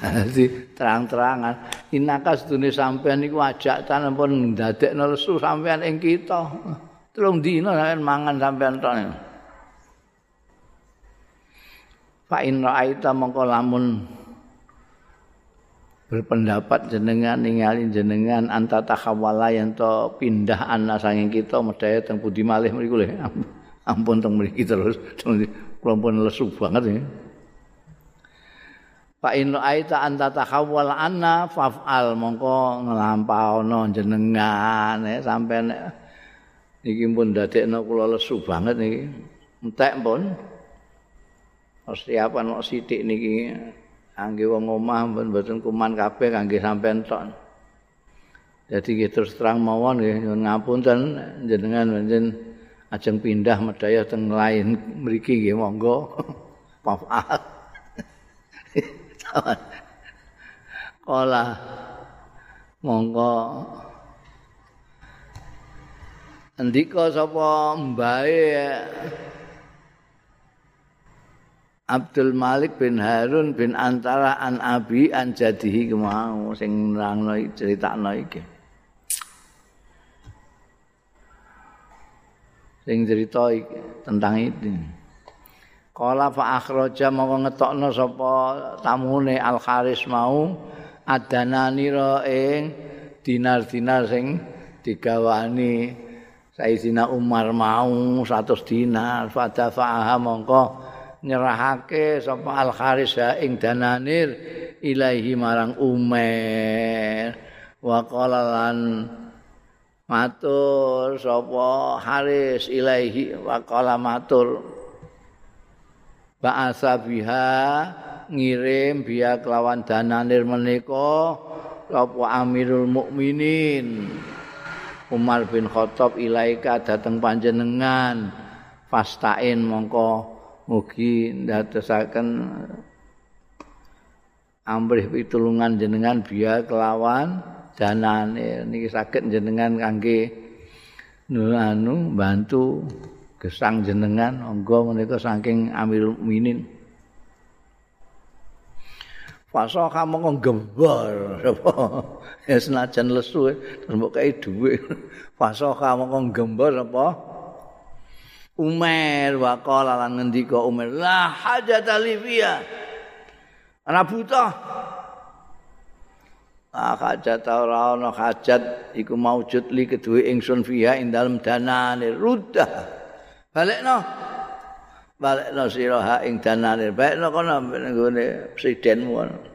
jadi terang-terangan innaka sedune sampean iku ajak tanah pun ndadekno lesu sampean ing kita. Telung dina sampean mangan sampean tok Fa in ra'aita mongko lamun berpendapat jenengan ningali jenengan anta takhawala yen to pindah ana sanging kita medaya teng budi malih mriku lho. Ampun teng mriki terus. Pun lesu banget ya. Fa in ra'aita anta takhawala anna faf'al mongko nglampaono jenengan ya sampean iki pun dadekno kula lesu banget niki. Entek pun persiapan kok sithik niki kangge wong omah mboten kuman kabeh kangge sampean tok. Jadi terus terang mawon nggih nyuwun ngapunten jenengan panjen ajeng pindah medaya teng lain mriki nggih monggo. Maaf. Kala monggo ndika sapa mbae Abdul Malik bin Harun bin Antara an Abi an Jadihi kemau sing nerangno critakno iki. Sing cerita tentang itu. Kala fa akhraja mongko ngetokno sapa tamune Al Haris mau adananira ing dinar-dinar sing digawani Sayyidina Umar mau 100 dinar fadafaha mongko nyerahake sapa al kharis ing dananir ilahi marang umer wa lan matur sapa haris ilahi wa matur. Ba'asa biha ngirim biya kelawan dananir menika sapa amirul mukminin. Umar bin Khattab ilaika dateng panjenengan. Fastain mongko mugi ndadosaken amrih pitulungan jenengan biya kelawan danane niki saged jenengan kangge anu bantu gesang jenengan. Monggo menika saking Amirul Mukminin. Fasoha mongko gembor sapa ya senajan lesu terus mbok kae dhuwit. Fasoha mongko gembor apa Umar wa qala lan ngendika Umar la hajat alifia ana buta. Ah hajat ora ana hajat iku maujud li kedue ingsun fiha ing dalem danane. Rudda balekno. Balekno sira ing danane. Balekno kono nggone presidenmu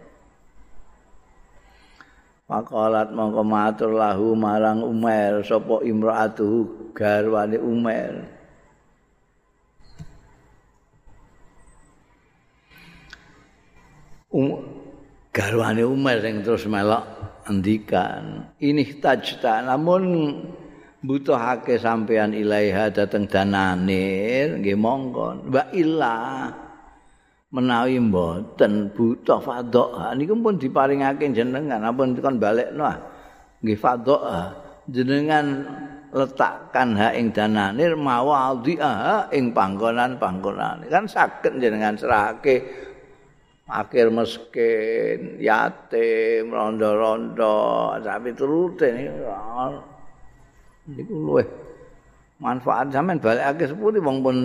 Makalat mongko matur lahu marang Umar sapa imraatuhu garwane Umar um, garwane Umar sing terus melok endikan ini tajta namun butuhake sampean ilaiha dateng dananir nggih monggo. Wa illa menawi mboten butuh fadha niku pun diparingake jenengan ampun kon balekno nggih fadha jenengan letakkan ha ing dananir mawadhi'a ing panggonan-panggonan. Kan saged jenengan serahake akhir miskin yatim rondo-rondo tapi turute niku luweh manfaat. Sampean balekake sepundi wong pun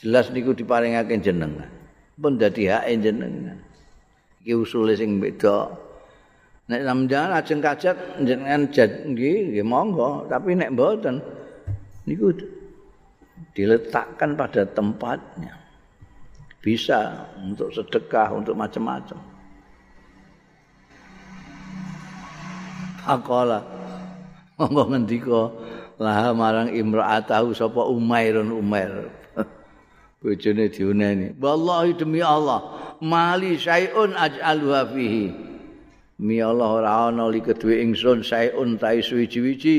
jelas niku diparingake jenengan. Pun dadi hak jenengan. Iki usule sing beda. Nek sampeyan ajeng kajat jenengan nggih nggih monggo. Tapi nek mboten niku diletakkan pada tempatnya bisa untuk sedekah untuk macam-macam. Akola monggo ngendika lah marang imra'atahu sapa Umairun Umair. Bojone diuneni wallahi demi Allah mali syai'un aj'aluha fihi. Mi Allah ora ana li kedue ingsun syai'un ta suwi-wiji.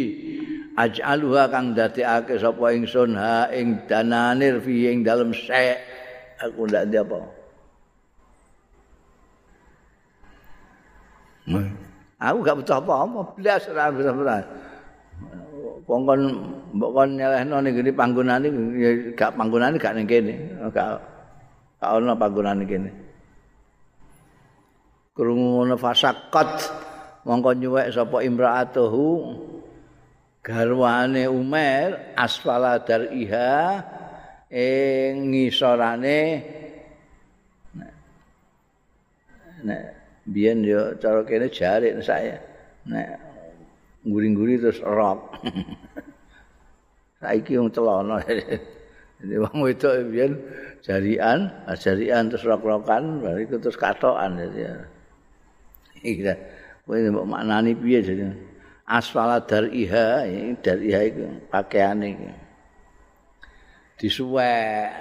Aj'aluha kang dadekake sapa ingsun ha ing dananir fi ing dalem syai' aku ndak ndi apa? Aku gak butuh apa-apa, blas ora bisa Pongkon mbok kon nyelehno ning ngene panggonane gak panggonane gak ning kene. Gak gak ono panggonane kene. Krungu ngono fasakot. Mongko nyuwek sapa imraatuhu. Garwane Umar asfala dariha ing ngisorane nek biyen yo cara kene jarik saya nek nguri-nguri terus rok. Saiki wong celana. Jadi wong wedok biyen jarian, jarian terus rok-rokan, bariku terus katokan jadi. Iki ta. Kowe mbok maknani piye jadi? Asfala dariha, dariha iku pakaiane iki. Disuwek.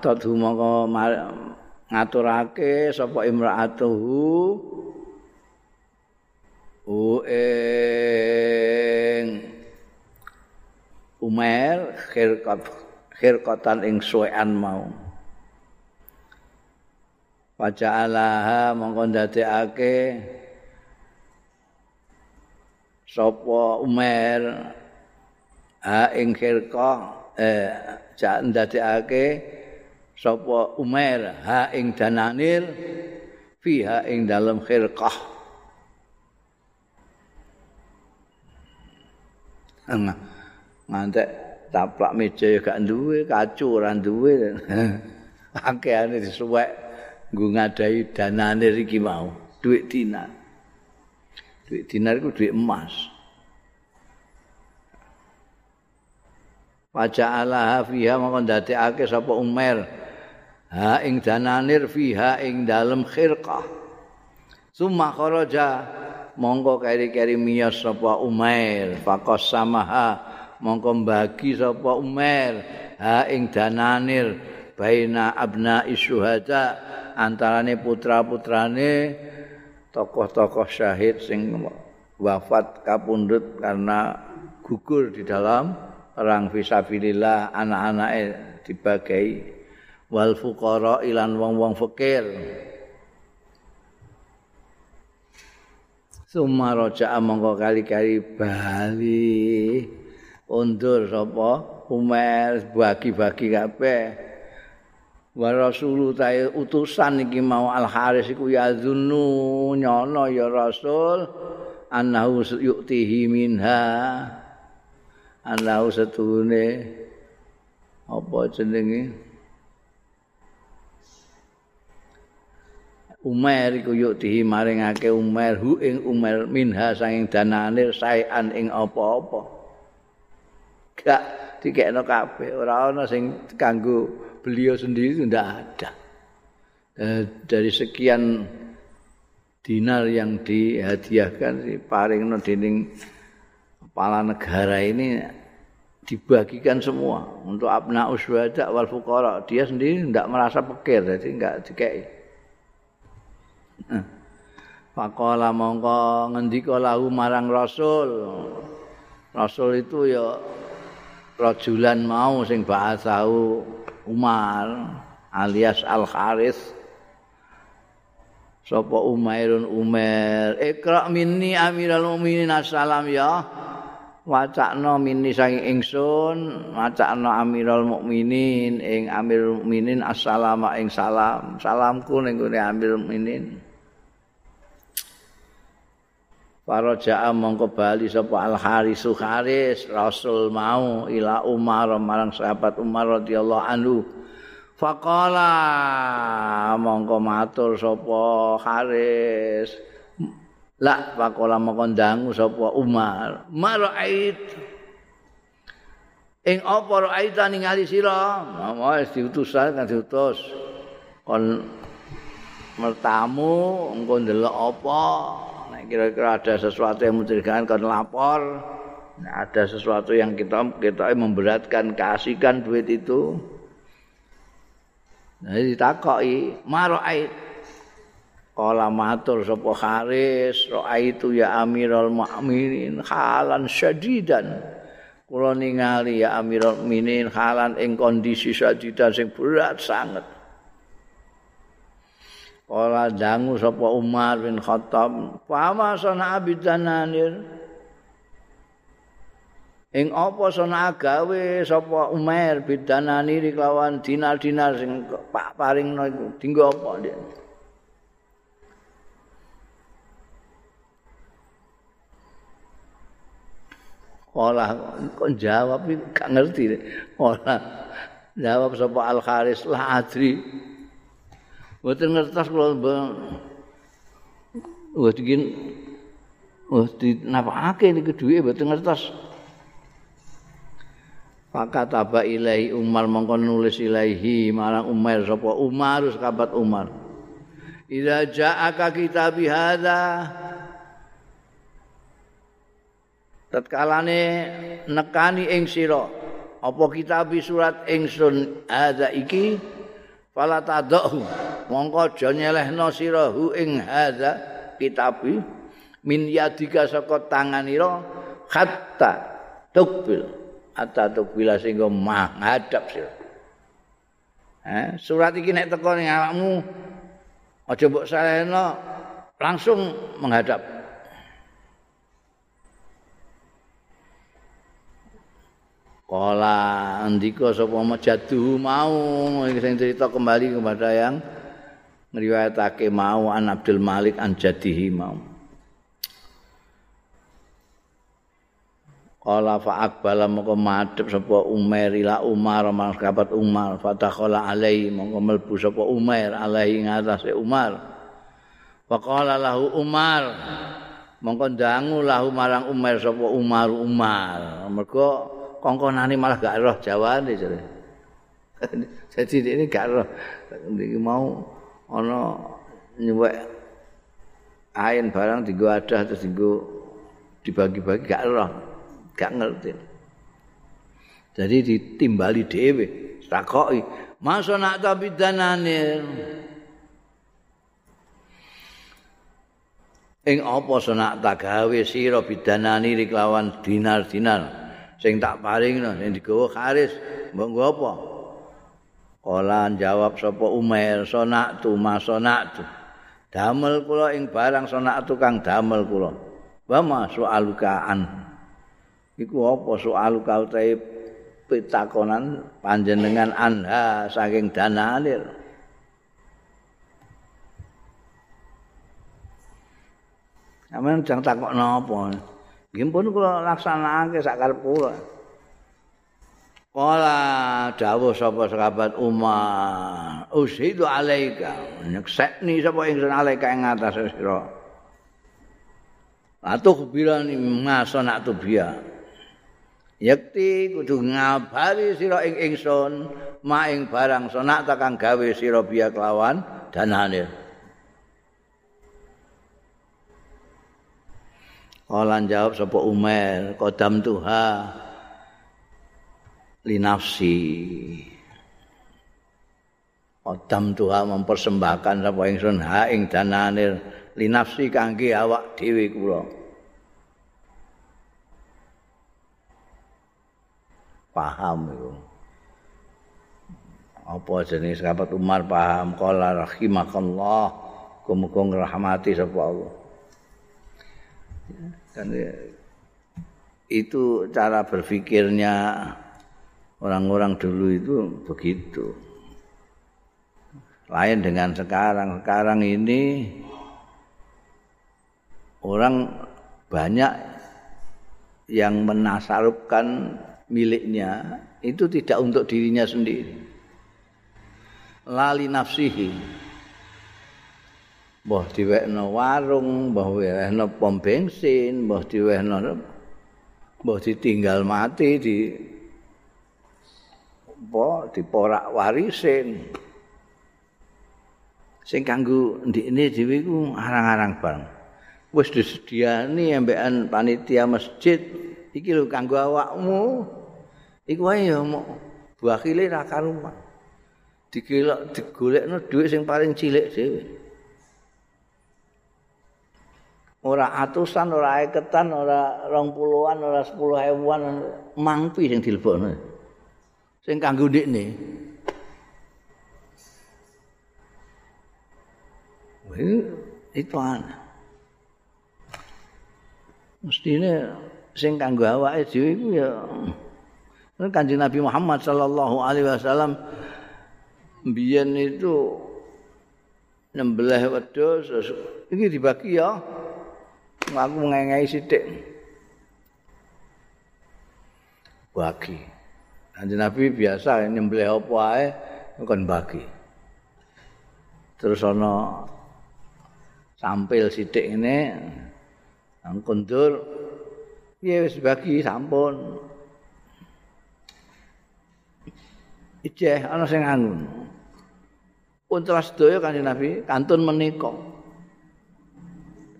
Tadu mongko ngaturake sapa imraatuhu u ing Umar khirqat khirqatan ing suwean mau Waja'alaha mongko ndadekake sapa Umar ha ing khirqah eh jak ndadekake sapa Umair? Ha ing dananir fiha ing dalam khirqah ngantek taplak meja ya gak duwe kacu ora duwe. Akeane disuwek nggo ngadai dananir iki mau duit dinar duit dinar iku duit emas. Waja'alaha fiha mongko ndadekake sapa Umar ha ing dananir fiha ing dalem khirqah. Summa kharaja monggo keri-keri miyas sapa Umair. Faqas samaha monggo bagi sapa Umair. Ha ing dananir baina abna isyuhada antarane putra-putrane tokoh-tokoh syahid sing wafat kapundhut karena gugur di dalam perang fisabilillah anak-anake dibagi wal fuqara ilan wong-wong fakir. Suma roja mongko kali-kali bali. Undur sapa? Umar bagi-bagi kabeh wa rasulu tae utusan iki mau al haris iku ya zunnu nyono ya rasul annahu yu'tihi minha annahu setune apa jenenge Umar iku yuk dihi maringake Umar hu ing Umar minha sanging danane saean ing apa-apa. Gak dikekno kabeh, ora ana sing kanggo beliau sendiri itu ndak ada. Eh, dari sekian dinar yang dihadiahkan si paringno dening kepala negara ini dibagikan semua untuk abna uswada wal fuqara. Dia sendiri tidak merasa pikir, jadi enggak dikei. Faqala mongko ngendika lahu marang Rasul. Rasul itu ya rajulan mau sing ba'atsahu Umar alias Al Haris sapa Umairun Umair. Ikra minni amiral mukminin assalam ya. Wacakno minni saking ingsun wacakno amiral mukminin ing amirul mukminin assalamu ing salam. Salamku ning amirul mukminin Para ja'a mongko bali sapa Al Harisu Haris Rasul mau ila Umar marang sahabat Umar radhiyallahu anhu. Faqala mongko matur sapa Haris. La faqala mongko ndangu sapa Umar. Mara'ait ing apa ra'aita ningali sira? Wis diutusan kan diutus. Kon mertamu engko ndelok apa? Kira-kira ada sesuatu yang mencurigakan kan lapor nah, ada sesuatu yang kita kita memberatkan kasihkan duit itu nah ditakoi maro'ait Kala matur sapa Haris, itu ya Amirul Mukminin halan syadidan. Kula ningali ya Amirul Mukminin halan ing kondisi syadidan sing berat sangat. Kala dangu sapa Umar bin Khattab, "Fama sana abidananir?" Ing apa sana gawe sapa Umar bidanani kelawan dinar-dinar sing Pak paringno iku dinggo apa dia? Olah kok jawab gak ngerti. Olah jawab sapa Al Kharis la adri. Mboten ngertos kula Wah dikin Wah dinapakake niku duwe mboten ngertos. Fakat aba ilahi Umar mongko nulis ilahi marang Umar sapa Umar sahabat Umar. Ida ja'aka kitab hadza Tatkalane nekani ing sira apa kitab surat ingsun hadza iki fala tadahu mongko aja nyelehno sirahu ing hadza kitabi min yadika saka tanganira hatta tukbil. Hatta tukbila sehingga menghadap sira. Eh, surat iki nek teko ning awakmu aja mbok salehno langsung menghadap Kala andika sapa majadu mau sing cerita kembali kepada yang ngriwayatake mau an Abdul Malik an jadihi mau. Kala fa akbala moko madhep sapa Umar ila Umar sahabat Umar fatakhala alai mongko mlebu sapa Umar alai ngatasé Umar. Faqala lahu Umar mongko ndangu lahu marang Umar sapa Umar Umar. Mergo kongkonane malah gak roh jawane jare. Jadi ini gak roh. Iki mau ana nyuwek ain barang dienggo adah terus dienggo dibagi-bagi gak roh. Gak ngerti. Jadi ditimbali dhewe, takoki, "Masa nak ta bidanane?" Ing apa senak tak gawe sira bidanani kelawan dinar-dinar? Sing tak paringno sing digawa kharis. Mbok nggo apa? Kala jawab sapa Umar sonak tu masonak tu damel kula ing barang sonak tu kang damel kula. Wa ma soalukaan iku apa soaluka utahe pitakonan panjenengan anha saking danalir Aman jangan takut napa. Nggih pun kula laksanakake sak karep kula. Kala dawuh sapa sahabat Umar, "Ushidu alaika." Nyeksekni sapa ingsun alaika ing atas sira. Atuh birani masa nak tubia. Yakti kudu ngabari sira ing ingsun ma ing barang sonak takang gawe sira biya kelawan danane. Kala jawab sapa Umar, kodam tuha. linafsi Odam Tuhan mempersembahkan sapa ingsun ha ing danane linafsi kangge awak dhewe kula. Paham iku. Apa jenis sahabat Umar paham qala rahimakallah muga ngrahmati sapa Allah. Kan itu cara berpikirnya orang-orang dulu itu begitu. Lain dengan sekarang. Sekarang ini orang banyak yang menasarupkan miliknya itu tidak untuk dirinya sendiri. Lali nafsihi. Mbah diwekno warung, mbah diwekno pom bensin, mbah diwekno mbah ditinggal mati di apa diporak warisin. Sing kanggo ndikne dhewe iku arang-arang bang. Wis disediani ambekan panitia masjid iki lho kanggo awakmu. Iku wae ya mau bakile ra karuman digelok digolekno dhuwit sing paling cilik dhewe ora atusan ora eketan ora rong puluhan ora sepuluh ewuan mangpi sing dilebokno sing kanggo ndekne. itu ana. Mestine sing kanggo awake dhewe iku ya Kanjeng Nabi Muhammad sallallahu alaihi wasallam biyen itu nyembelih wedhus iki dibagi ya. Aku ngengai sithik. Bagi. Kanjeng Nabi biasa nyembelih apa ae kon bagi. Terus ana sampil sithik ngene nang kondur piye wis bagi sampun. Ijeh ana sing angun. Pun telas sedaya Kanjeng Nabi kantun menika.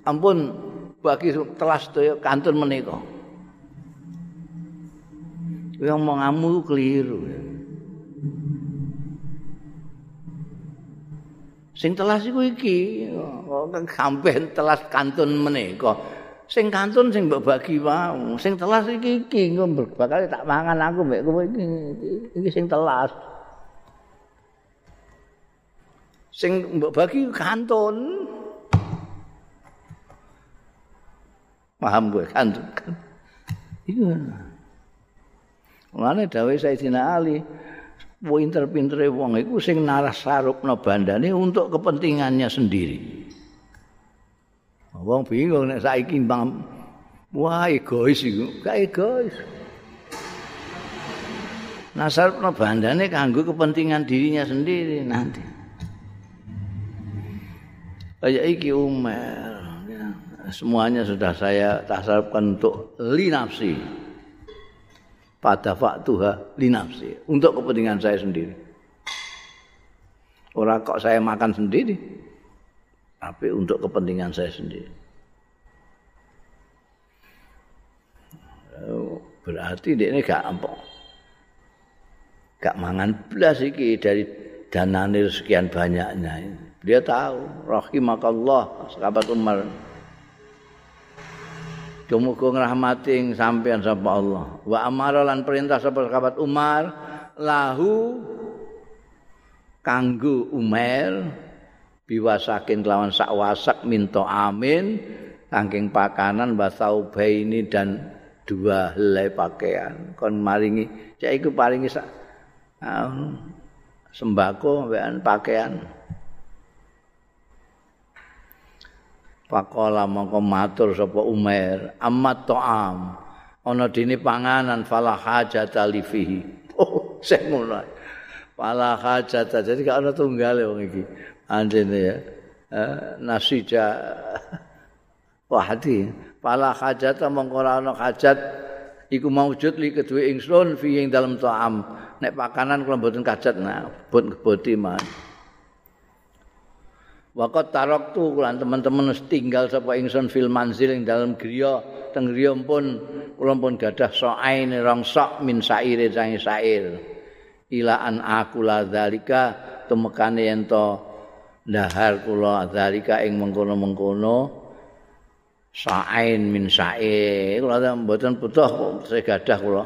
Ampun bagi telas sedaya kantun menika. Kowe omonganmu keliru. Sing telas iku iki, kok sampean telas kantun menika. Sing kantun sing mbok bagi wae. Sing telas iki iki bakal tak mangan aku mbek kowe iki. Iki sing telas. Sing mbok bagi kantun. Paham gue kantun. Iku. Mulane dawuh Sayyidina Ali, pinter-pintere wong iku sing naras sarupna bandane untuk kepentingannya sendiri. Wong bingung nek saiki mbang wah egois iku, gak egois. Nasarupna bandane kanggo kepentingan dirinya sendiri nanti. Kayak iki Umar, semuanya sudah saya tasarupkan untuk li nafsi. pada faktuha linafsi untuk kepentingan saya sendiri. Orang kok saya makan sendiri, tapi untuk kepentingan saya sendiri. Berarti dia ini gak empok. Gak mangan belas iki dari dana sekian banyaknya. Dia tahu, rahimakallah, sahabat Umar. Muga ngrahmati sampean sapa Allah. Wa amara lan perintah sapa sahabat Umar lahu kanggo Umar biwasakin lawan sak wasak minta amin saking pakanan basau ini dan dua helai pakaian kon maringi cek iku paringi sak uh, sembako pakaian Pakola mongko matur sapa Umar, amat ta'am. Ana dene panganan fala hajat alifihi. Oh, sing ngono. Fala hajat. Jadi gak ana tunggale wong iki. Andene ya. Eh, nasija wahdi. Fala hajat mongko ora ana hajat iku maujud li kedue ingsun fi ing dalem ta'am. Nek pakanan kula mboten kajat nah, bot keboti mah. Waqat taraktu lan teman-teman tinggal sapa ingsun fil manzil ing dalam griya teng pun kula pun gadah soain rong sok min saire sang sair. Ila an aku la zalika tumekane yen to dahar kula zalika ing mengkono-mengkono sain min sair. Kula mboten butuh segadah kula.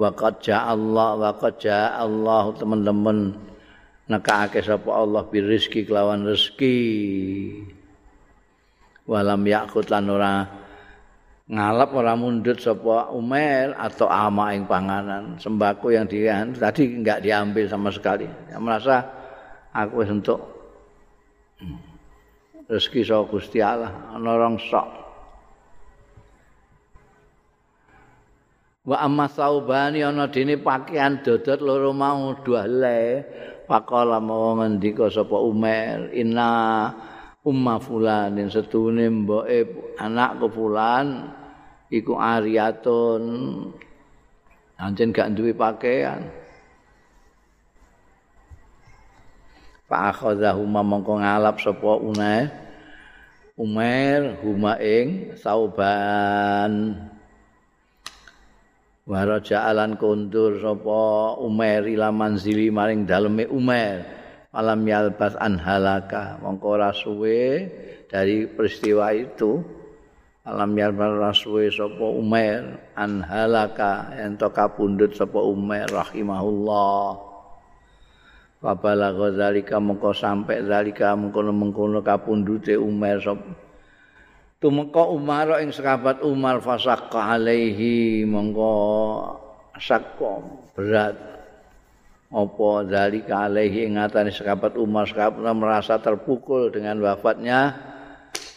Waqad Allah waqad Allah teman-teman nekake sapa Allah bi rezeki kelawan rezeki. Walam yakut lan ora ngalap ora mundut sapa Umar atau ama ing panganan. Sembako yang dia tadi enggak diambil sama sekali. Yang merasa aku wis entuk rezeki saka Gusti Allah ana orang sok. Wa amma saubani ana dene pakaian dodot loro mau dua le faqala mau ngendika sapa Umar? Inna umma fulan setune mboke anakku fulan iku ariatun anjen gak duwe pakaian. Pak akhadhahu mongko ngalap sapa Umar huma ing sauban Wara ja'alan kundur sapa Umar ila manzili maring daleme Umar. Malam yalbas an halaka. Mongko ora suwe dari peristiwa itu. Malam yalbas ora suwe sapa Umar an halaka ento kapundhut sapa Umar rahimahullah. Babala zalika mongko sampe zalika mengkono-mengkono kapundhute Umar sapa tumeka Umar ing sahabat Umar fasaqqa alaihi monggo sakko berat. Apa zalika alaihi ing ngatane sahabat Umar? Sahabat merasa terpukul dengan wafatnya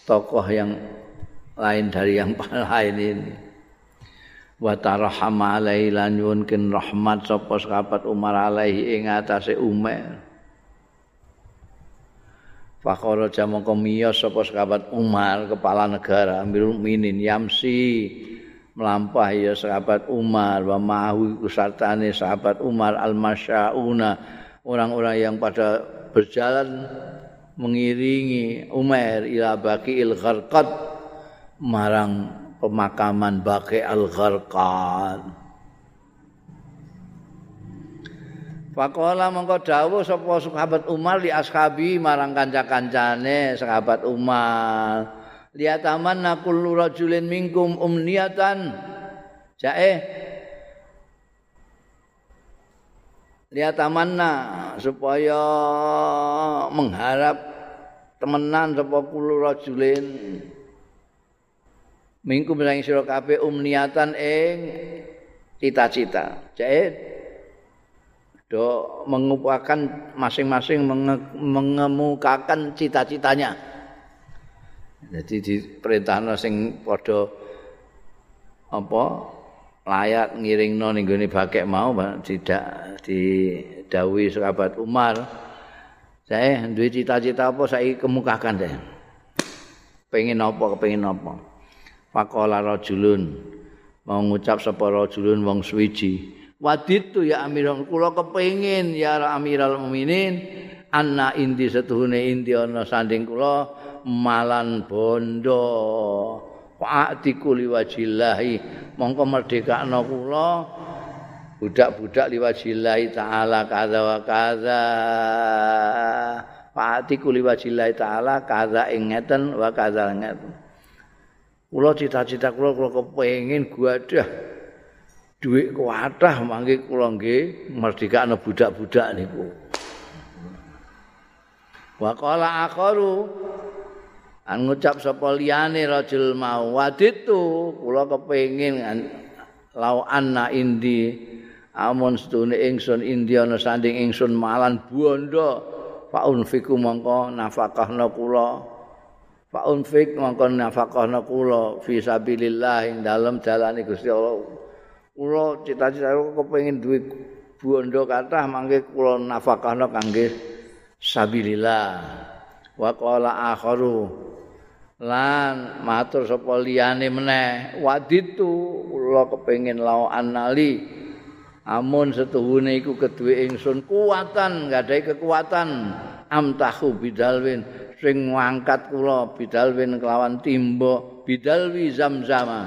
tokoh yang lain dari yang lain ini. Wa tarahama alaihi lan rahmat sapa sahabat Umar alaihi ing atase Umar Fakhara jamangka miyos sapa sahabat Umar kepala negara Amirul Mukminin Yamsi melampah ya sahabat Umar wa ma'ahu usartane sahabat Umar al-masyauna orang-orang yang pada berjalan mengiringi Umar ila Baqiil Gharqad marang pemakaman Baqi al-Gharqad Fakola mongko dawuh sapa sahabat Umar li ashabi marang kanca-kancane sahabat Umar. Lihat aman rajulin minkum umniatan. Jae. Lihat amanna supaya mengharap temenan sapa kulo rajulin minkum sing sira kabeh umniatan ing cita-cita. Jae do mengupakan masing-masing mengemukakan cita-citanya. Jadi di perintah sing padha apa layak ngiringno ning gone bakek mau tidak didawi sahabat Umar. Saya duwe cita-cita apa saya kemukakan saya. Pengen apa kepengin apa. Faqala rajulun mau ngucap sapa rajulun wong suwiji. Waditu ya Amirul kula kepengin ya Amirul Mukminin anna indi setuhune indi ana sanding kula malan bondo. Fa'ati kuli wajillahi mongko merdekakno kula budak-budak liwajillahi taala kaza wa kaza. Fa'ati kuli wajillahi taala kaza ing ngeten wa kaza ngeten. Kula cita-cita kula kula kepengin guadah duit kuatah mangke kula nggih merdekakno budak-budak niku. Wa qala akharu an ngucap sapa liyane rajul mau waditu kula kepengin lau anna indi amun sedune ingsun indiana sanding ingsun malan bondo faun fiku mongko nafakahna kula faun fik mongko nafakahna kula fi sabilillah ing dalem dalane Gusti Allah kula cita-cita kula kepengin duwe bondo kathah mangke kula nafakahna kangge sabilillah. Wa qala akharu lan matur sapa liyane meneh waditu kula kepengin lao anali amun setuhune iku keduwe ingsun kuatan nggadahi kekuatan. Amtahu bidalwin sing ngangkat kula bidalwin kelawan timba bidalwi zamzam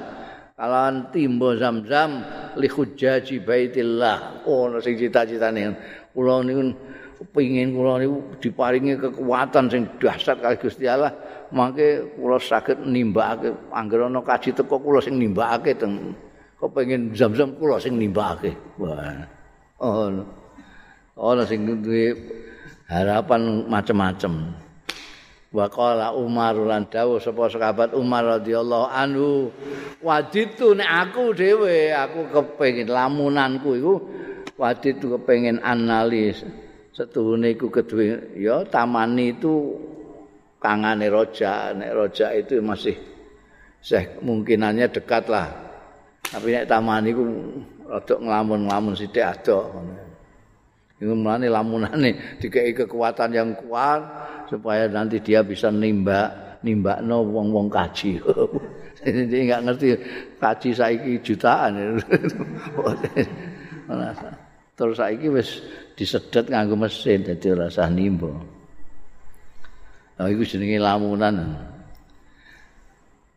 kelawan timba zamzam li hujjaji baitillah. Ono oh, sing cita-citane. Kula niku pengin kula niku diparingi kekuatan sing dahsyat kali Gusti Allah. Mangke kula saged nimbakake anggere ana kaji teko kula sing nimbakake teng kepengin zamzam kula sing nimbakake? Wah ono ono sing duwe harapan macam-macam wa qala Umar lan dawuh sapa sahabat Umar radhiyallahu anhu waditu nek aku dhewe aku kepengin lamunanku iku waditu kepengin analis setuhune iku kedue ya tamani itu kangane roja. Nek roja itu masih seh mungkinannya dekat lah tapi nek tamani iku rada nglamun-nglamun sithik ado Iku mulane lamunane dikei kekuatan yang kuat supaya nanti dia bisa nimba nimbakno wong-wong kaji. Jadi enggak ngerti kaji saiki jutaan. Terus saiki wis disedot nganggo mesin dadi ora usah nimba. Nah, iku jenenge lamunan.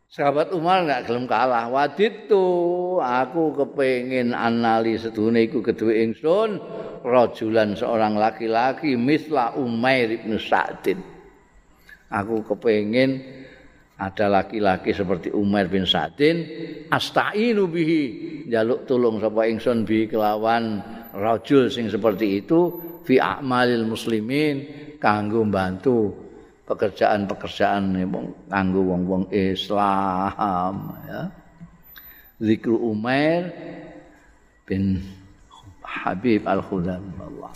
Sahabat Umar enggak gelem kalah. Wadit tuh aku kepengin analis sedune iku kedue ingsun. rajulan seorang laki-laki misla Umair ibn Sa'din. Aku kepengin ada laki-laki seperti Umair bin Sa'din asta'inu bihi jaluk tulung sapa ingsun bi kelawan rajul sing seperti itu fi a'malil muslimin kanggo bantu pekerjaan-pekerjaan kanggo wong-wong Islam ya. Zikru Umair bin Habib Al-Khudam Allah.